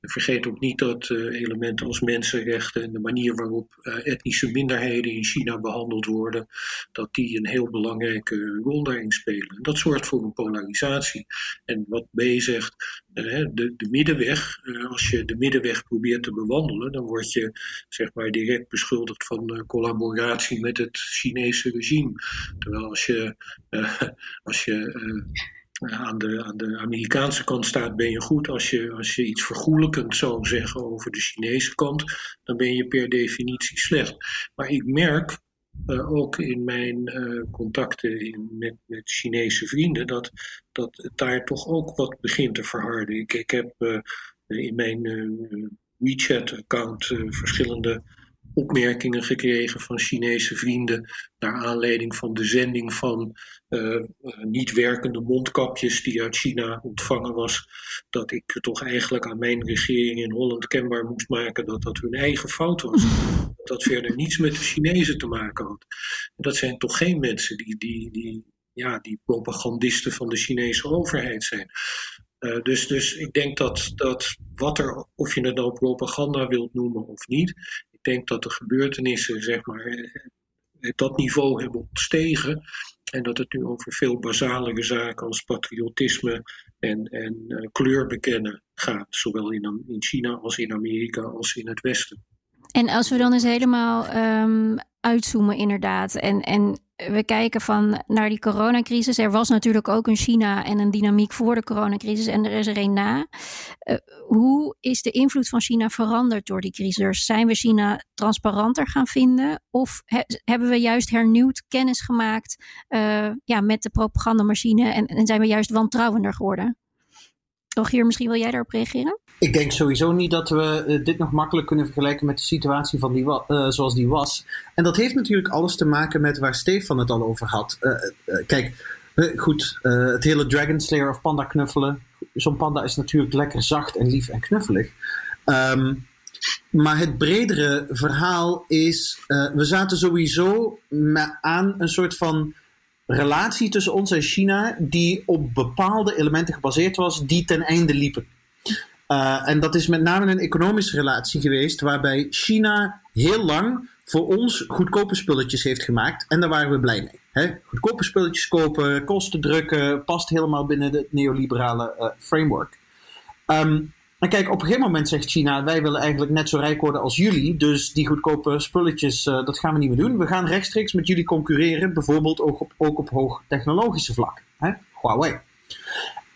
En vergeet ook niet dat uh, elementen als mensenrechten en de manier waarop uh, etnische minderheden in China behandeld worden, dat die een heel belangrijke rol daarin spelen. En dat zorgt voor een polarisatie. En wat B zegt, de, de middenweg, als je de middenweg probeert te bewandelen, dan word je zeg maar direct beschuldigd van collaboratie met het Chinese regime. Terwijl als je, uh, als je aan, de, aan de Amerikaanse kant staat, ben je goed. Als je, als je iets vergoelijkend zou zeggen over de Chinese kant, dan ben je per definitie slecht. Maar ik merk uh, ook in mijn uh, contacten met, met Chinese vrienden, dat, dat het daar toch ook wat begint te verharden. Ik, ik heb uh, in mijn WeChat-account verschillende opmerkingen gekregen van Chinese vrienden naar aanleiding van de zending van niet werkende mondkapjes die uit China ontvangen was. Dat ik toch eigenlijk aan mijn regering in Holland kenbaar moest maken dat dat hun eigen fout was. Dat verder niets met de Chinezen te maken had. Dat zijn toch geen mensen die, die, die, ja, die propagandisten van de Chinese overheid zijn. Uh, dus, dus ik denk dat, dat wat er, of je het nou propaganda wilt noemen of niet, ik denk dat de gebeurtenissen, zeg maar, eh, dat niveau hebben ontstegen. En dat het nu over veel basalere zaken als patriotisme en, en uh, kleur bekennen gaat. Zowel in, in China als in Amerika als in het Westen. En als we dan eens helemaal um, uitzoomen, inderdaad. En, en we kijken van naar die coronacrisis. Er was natuurlijk ook een China en een dynamiek voor de coronacrisis en er is er een na. Uh, hoe is de invloed van China veranderd door die crisis? Zijn we China transparanter gaan vinden? Of he, hebben we juist hernieuwd kennis gemaakt uh, ja, met de propagandamachine en zijn we juist wantrouwender geworden? Rogier, misschien wil jij daarop reageren? Ik denk sowieso niet dat we uh, dit nog makkelijk kunnen vergelijken met de situatie van die uh, zoals die was. En dat heeft natuurlijk alles te maken met waar Stefan het al over had. Uh, kijk, goed, het hele Dragon Slayer of panda knuffelen. Zo'n panda is natuurlijk lekker zacht en lief en knuffelig. Um, maar het bredere verhaal is, we zaten sowieso aan een soort van relatie tussen ons en China die op bepaalde elementen gebaseerd was die ten einde liepen. Uh, en dat is met name een economische relatie geweest, waarbij China heel lang voor ons goedkope spulletjes heeft gemaakt. En daar waren we blij mee. Goedkope spulletjes kopen, kosten drukken, past helemaal binnen het neoliberale uh, framework. Um, en kijk, op een gegeven moment zegt China: wij willen eigenlijk net zo rijk worden als jullie. Dus die goedkope spulletjes, uh, dat gaan we niet meer doen. We gaan rechtstreeks met jullie concurreren, bijvoorbeeld ook op, hoog technologische vlak. Hè? Huawei.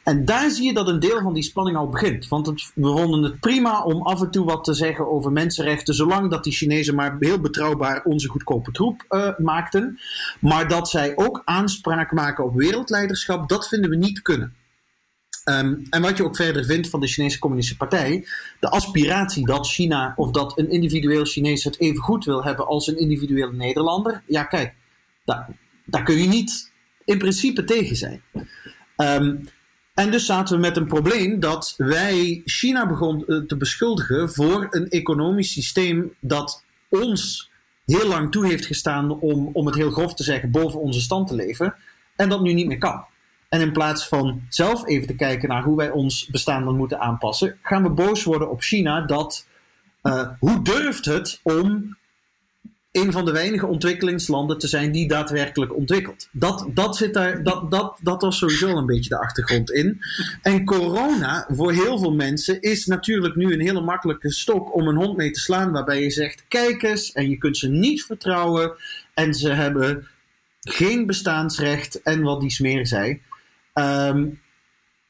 En daar zie je dat een deel van die spanning al begint. Want het, we vonden het prima om af en toe wat te zeggen over mensenrechten, zolang dat die Chinezen maar heel betrouwbaar onze goedkope troep uh, maakten. Maar dat zij ook aanspraak maken op wereldleiderschap, dat vinden we niet kunnen. Um, en wat je ook verder vindt van de Chinese Communistische Partij, de aspiratie dat China of dat een individueel Chinees het even goed wil hebben als een individuele Nederlander, ja kijk, daar, daar kun je niet in principe tegen zijn. Um, en dus zaten we met een probleem dat wij China begonnen eh, te beschuldigen voor een economisch systeem dat ons heel lang toe heeft gestaan om, om het heel grof te zeggen, boven onze stand te leven. En dat nu niet meer kan. En in plaats van zelf even te kijken naar hoe wij ons bestaan dan moeten aanpassen, gaan we boos worden op China dat. Uh, hoe durft het om een van de weinige ontwikkelingslanden te zijn die daadwerkelijk ontwikkelt. Dat, dat, zit daar, dat, dat, dat was sowieso een beetje de achtergrond in. En corona voor heel veel mensen is natuurlijk nu een hele makkelijke stok om een hond mee te slaan, waarbij je zegt: kijk eens, en je kunt ze niet vertrouwen en ze hebben geen bestaansrecht en wat die smeer zei. Um,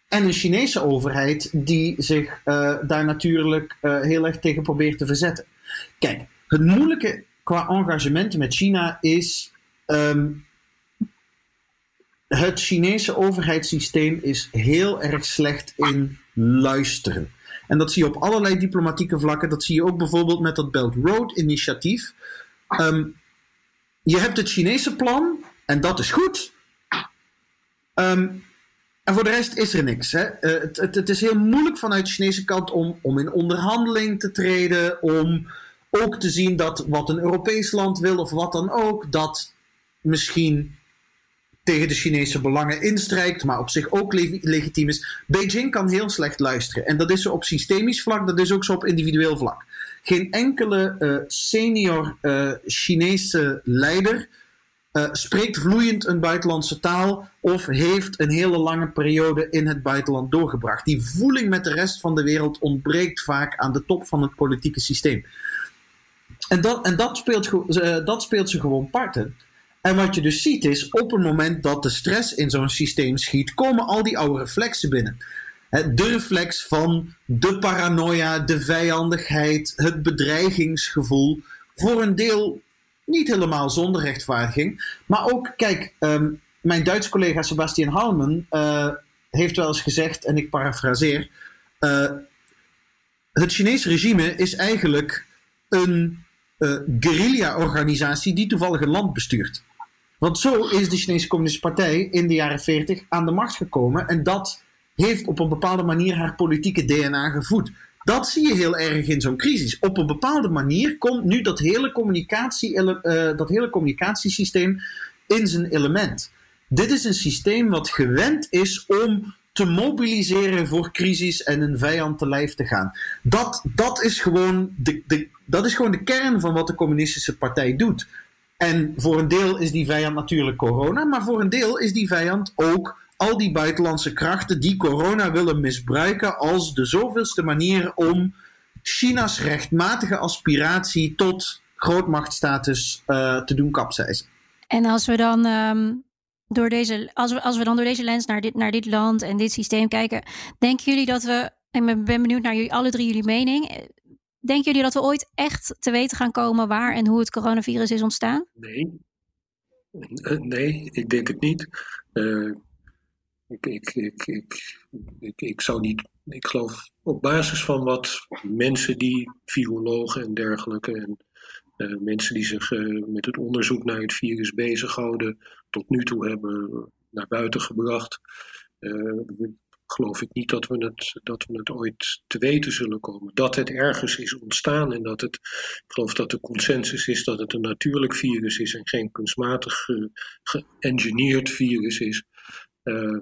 en een Chinese overheid die zich uh, daar natuurlijk uh, heel erg tegen probeert te verzetten. Kijk, het moeilijke qua engagement met China is. Um, het Chinese overheidssysteem is heel erg slecht in luisteren. En dat zie je op allerlei diplomatieke vlakken. Dat zie je ook bijvoorbeeld met dat Belt Road initiatief. Um, je hebt het Chinese plan en dat is goed. Um, en voor de rest is er niks. Hè? Uh, het, het, het, is heel moeilijk vanuit de Chinese kant om, om in onderhandeling te treden, om ook te zien dat wat een Europees land wil of wat dan ook, dat misschien tegen de Chinese belangen instrijkt, maar op zich ook le legitiem is. Beijing kan heel slecht luisteren. En dat is zo op systemisch vlak, dat is ook zo op individueel vlak. Geen enkele uh, senior uh, Chinese leider uh, spreekt vloeiend een buitenlandse taal of heeft een hele lange periode in het buitenland doorgebracht. Die voeling met de rest van de wereld ontbreekt vaak aan de top van het politieke systeem. En dat, en dat, speelt, uh, dat speelt ze gewoon parten. En wat je dus ziet is, op het moment dat de stress in zo'n systeem schiet, komen al die oude reflexen binnen. De reflex van de paranoia, de vijandigheid, het bedreigingsgevoel. Voor een deel niet helemaal zonder rechtvaardiging. Maar ook, kijk, um, mijn Duitse collega Sebastian Halmen uh, heeft wel eens gezegd, en ik parafraseer. Uh, het Chinese regime is eigenlijk een uh, guerrilla-organisatie die toevallig een land bestuurt. Want zo is de Chinese Communistische Partij in de jaren 40 aan de macht gekomen en dat heeft op een bepaalde manier haar politieke DNA gevoed. Dat zie je heel erg in zo'n crisis. Op een bepaalde manier komt nu dat hele, communicatie, uh, dat hele communicatiesysteem in zijn element. Dit is een systeem wat gewend is om te mobiliseren voor crisis en een vijand te lijf te gaan. Dat, dat, is gewoon de, de, dat is gewoon de kern van wat de Communistische Partij doet. En voor een deel is die vijand natuurlijk corona, maar voor een deel is die vijand ook al die buitenlandse krachten die corona willen misbruiken als de zoveelste manier om China's rechtmatige aspiratie tot grootmachtstatus uh, te doen kapseizen. En als we dan um, door deze, als we, als we dan door deze lens naar dit, naar dit land en dit systeem kijken, denken jullie dat we, en ik ben benieuwd naar jullie, alle drie jullie mening, denken jullie dat we ooit echt te weten gaan komen waar en hoe het coronavirus is ontstaan? Nee, nee, ik denk het niet. Uh, ik, ik, ik, ik, ik, zou niet, ik geloof op basis van wat mensen die, virologen en dergelijke, en uh, mensen die zich uh, met het onderzoek naar het virus bezighouden, tot nu toe hebben naar buiten gebracht, uh, geloof ik niet dat we, het, dat we het ooit te weten zullen komen. Dat het ergens is ontstaan en dat het, ik geloof dat de consensus is dat het een natuurlijk virus is en geen kunstmatig geëngineerd virus is uh,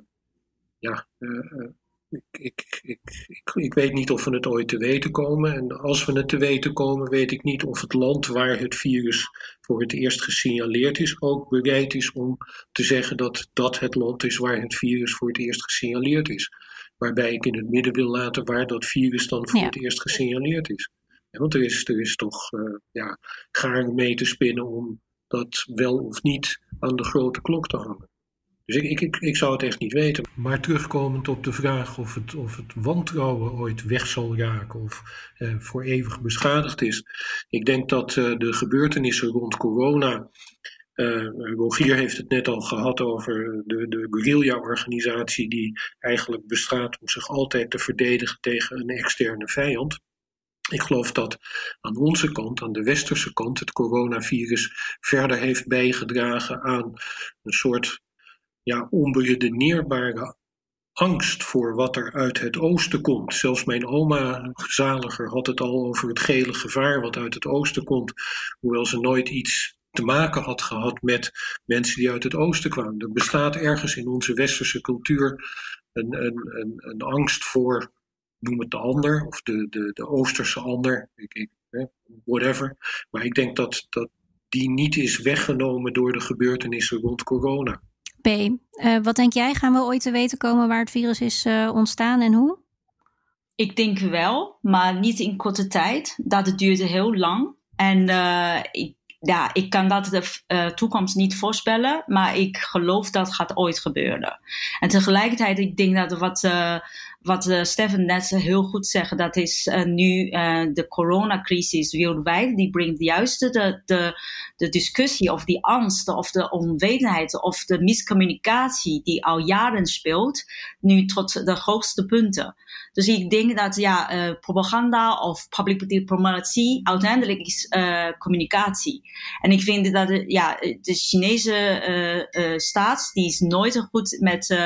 ik, ik, ik, ik, ik weet niet of we het ooit te weten komen. En als we het te weten komen, weet ik niet of het land waar het virus voor het eerst gesignaleerd is, ook bereid is om te zeggen dat dat het land is waar het virus voor het eerst gesignaleerd is. Waarbij ik in het midden wil laten waar dat virus dan voor het eerst gesignaleerd is. want er is, er is toch uh, ja, gaar mee te spinnen om dat wel of niet aan de grote klok te hangen. Dus ik, ik, zou het echt niet weten. Maar terugkomend op de vraag of het, of het wantrouwen ooit weg zal raken of eh, voor eeuwig beschadigd is. Ik denk dat eh, de gebeurtenissen rond corona. Uh, Rogier heeft het net al gehad over de, de guerrilla-organisatie die eigenlijk bestaat om zich altijd te verdedigen tegen een externe vijand. Ik geloof dat aan onze kant, aan de westerse kant, het coronavirus verder heeft bijgedragen aan een soort ja, onberedeneerbare angst voor wat er uit het oosten komt. Zelfs mijn oma, zaliger, had het al over het gele gevaar wat uit het oosten komt, hoewel ze nooit iets te maken had gehad met mensen die uit het oosten kwamen. Er bestaat ergens in onze westerse cultuur een, een, een, een angst voor, noem het de ander, of de, de, de oosterse ander, whatever. Maar ik denk dat, dat die niet is weggenomen door de gebeurtenissen rond corona. B. Uh, wat denk jij? Gaan we ooit te weten komen waar het virus is uh, ontstaan en hoe? Ik denk wel, maar niet in korte tijd. Dat duurde heel lang. En uh, ik, ja, ik kan dat de toekomst niet voorspellen, maar ik geloof dat gaat ooit gebeuren. En tegelijkertijd, ik denk dat wat wat uh, Stefan net heel goed zegt, dat is uh, nu uh, de coronacrisis wereldwijd, die brengt juist de, de, de discussie of die angst of de onwetendheid of de miscommunicatie die al jaren speelt, nu tot de hoogste punten. Dus ik denk dat ja, propaganda of public diplomatie uiteindelijk is uh, communicatie. En ik vind dat ja, de Chinese staat die is nooit goed met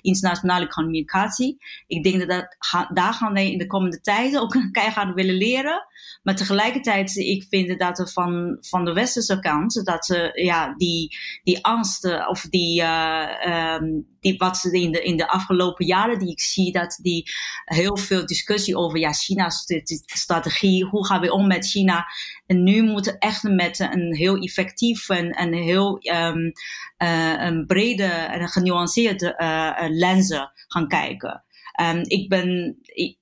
internationale communicatie. Ik denk dat, dat daar gaan we in de komende tijden ook keihard willen leren. Maar tegelijkertijd, ik vind dat er van, van de westerse kant, dat ze ja, die, die angst of die, uh, um, die wat ze in de, in de afgelopen jaren die ik zie, dat die heel veel discussie over ja, China's strategie, hoe gaan we om met China. En nu moeten echt met een heel effectief en, en heel um, uh, een brede en genuanceerde lenzen gaan kijken. Um, ik ben ik,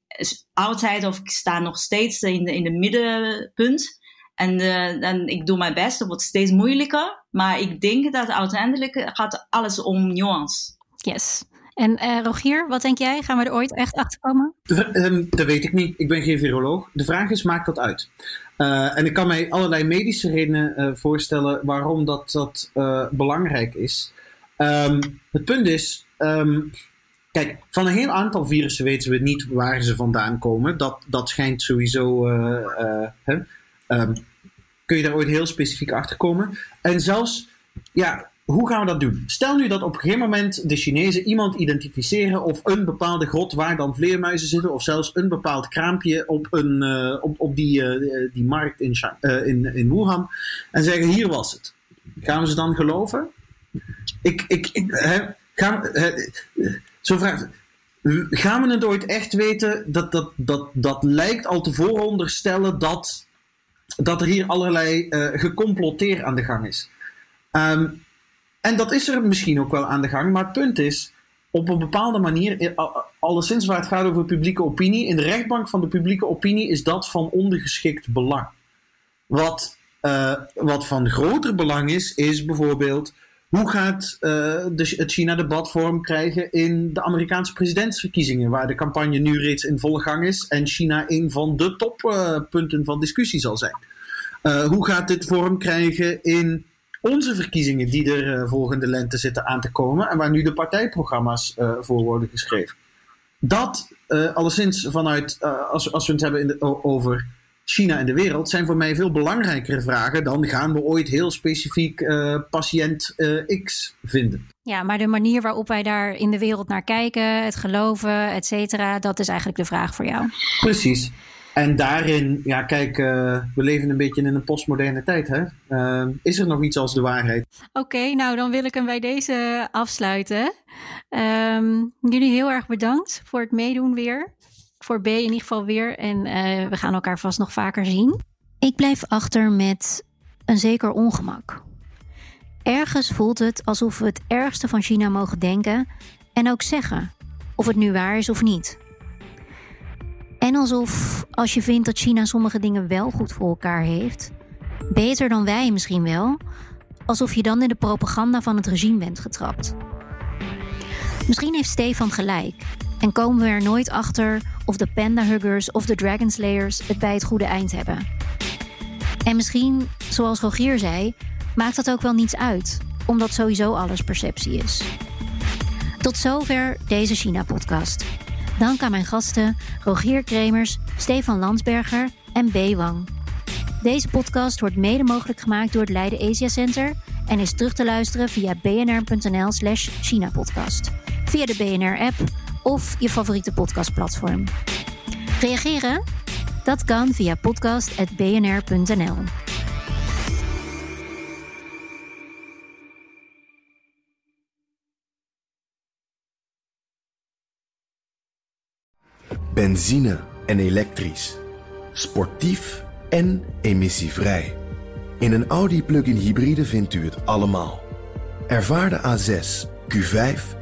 altijd of ik sta nog steeds in de, in de middenpunt. En, uh, en ik doe mijn best, het wordt steeds moeilijker. Maar ik denk dat uiteindelijk gaat alles om nuance. Yes. En uh, Rogier, wat denk jij? Gaan we er ooit echt achter komen? Um, dat weet ik niet. Ik ben geen viroloog. De vraag is, maakt dat uit? Uh, en ik kan mij allerlei medische redenen uh, voorstellen waarom dat, dat belangrijk is. Um, het punt is, um, kijk, van een heel aantal virussen weten we niet waar ze vandaan komen. Dat, dat schijnt sowieso. Uh, uh, um, kun je daar ooit heel specifiek achter komen. En zelfs, ja, hoe gaan we dat doen? Stel nu dat op een gegeven moment de Chinezen iemand identificeren of een bepaalde grot waar dan vleermuizen zitten, of zelfs een bepaald kraampje op, een, uh, op, op die, die markt in, in, in Wuhan en zeggen: hier was het. Gaan we ze dan geloven? Ik, ik, hè, zo vraagt. Gaan we het ooit echt weten? Dat, dat, dat, dat lijkt al te vooronderstellen dat, dat er hier allerlei gecomploteer aan de gang is. Um, en dat is er misschien ook wel aan de gang, maar het punt is, op een bepaalde manier, eh, alleszins waar het gaat over publieke opinie, in de rechtbank van de publieke opinie is dat van ondergeschikt belang. Wat, uh, wat van groter belang is, is bijvoorbeeld hoe gaat de, het China-debat vorm krijgen in de Amerikaanse presidentsverkiezingen, waar de campagne nu reeds in volle gang is en China een van de toppunten uh, van discussie zal zijn. hoe gaat dit vorm krijgen in onze verkiezingen die er volgende lente zitten aan te komen en waar nu de partijprogramma's voor worden geschreven. Dat, alleszins vanuit, als, als we het hebben in over China en de wereld, zijn voor mij veel belangrijkere vragen dan gaan we ooit heel specifiek patiënt X vinden. Ja, maar de manier waarop wij daar in de wereld naar kijken, het geloven, et cetera, dat is eigenlijk de vraag voor jou. Precies. En daarin, ja, kijk, uh, we leven een beetje in een postmoderne tijd. Hè? Uh, is er nog iets als de waarheid? Oké, okay, nou dan wil ik hem bij deze afsluiten. Um, jullie heel erg bedankt voor het meedoen weer. Voor B in ieder geval weer. En uh, we gaan elkaar vast nog vaker zien. Ik blijf achter met een zeker ongemak. Ergens voelt het alsof we het ergste van China mogen denken en ook zeggen, of het nu waar is of niet. En alsof als je vindt dat China sommige dingen wel goed voor elkaar heeft, beter dan wij misschien wel, alsof je dan in de propaganda van het regime bent getrapt. Misschien heeft Stefan gelijk en komen we er nooit achter of de Panda Huggers of de Dragon Slayers het bij het goede eind hebben. En misschien, zoals Rogier zei, maakt dat ook wel niets uit, omdat sowieso alles perceptie is. Tot zover deze China-podcast. Dank aan mijn gasten Rogier Kremers, Stefan Landsberger en B. Wang. Deze podcast wordt mede mogelijk gemaakt door het Leiden Asia Center en is terug te luisteren via bnr.nl/slash China-podcast, via de BNR-app of je favoriete podcastplatform. Reageren? Dat kan via podcast.bnr.nl. Benzine en elektrisch. Sportief en emissievrij. In een Audi plug-in hybride vindt u het allemaal. Ervaar de A6, Q5,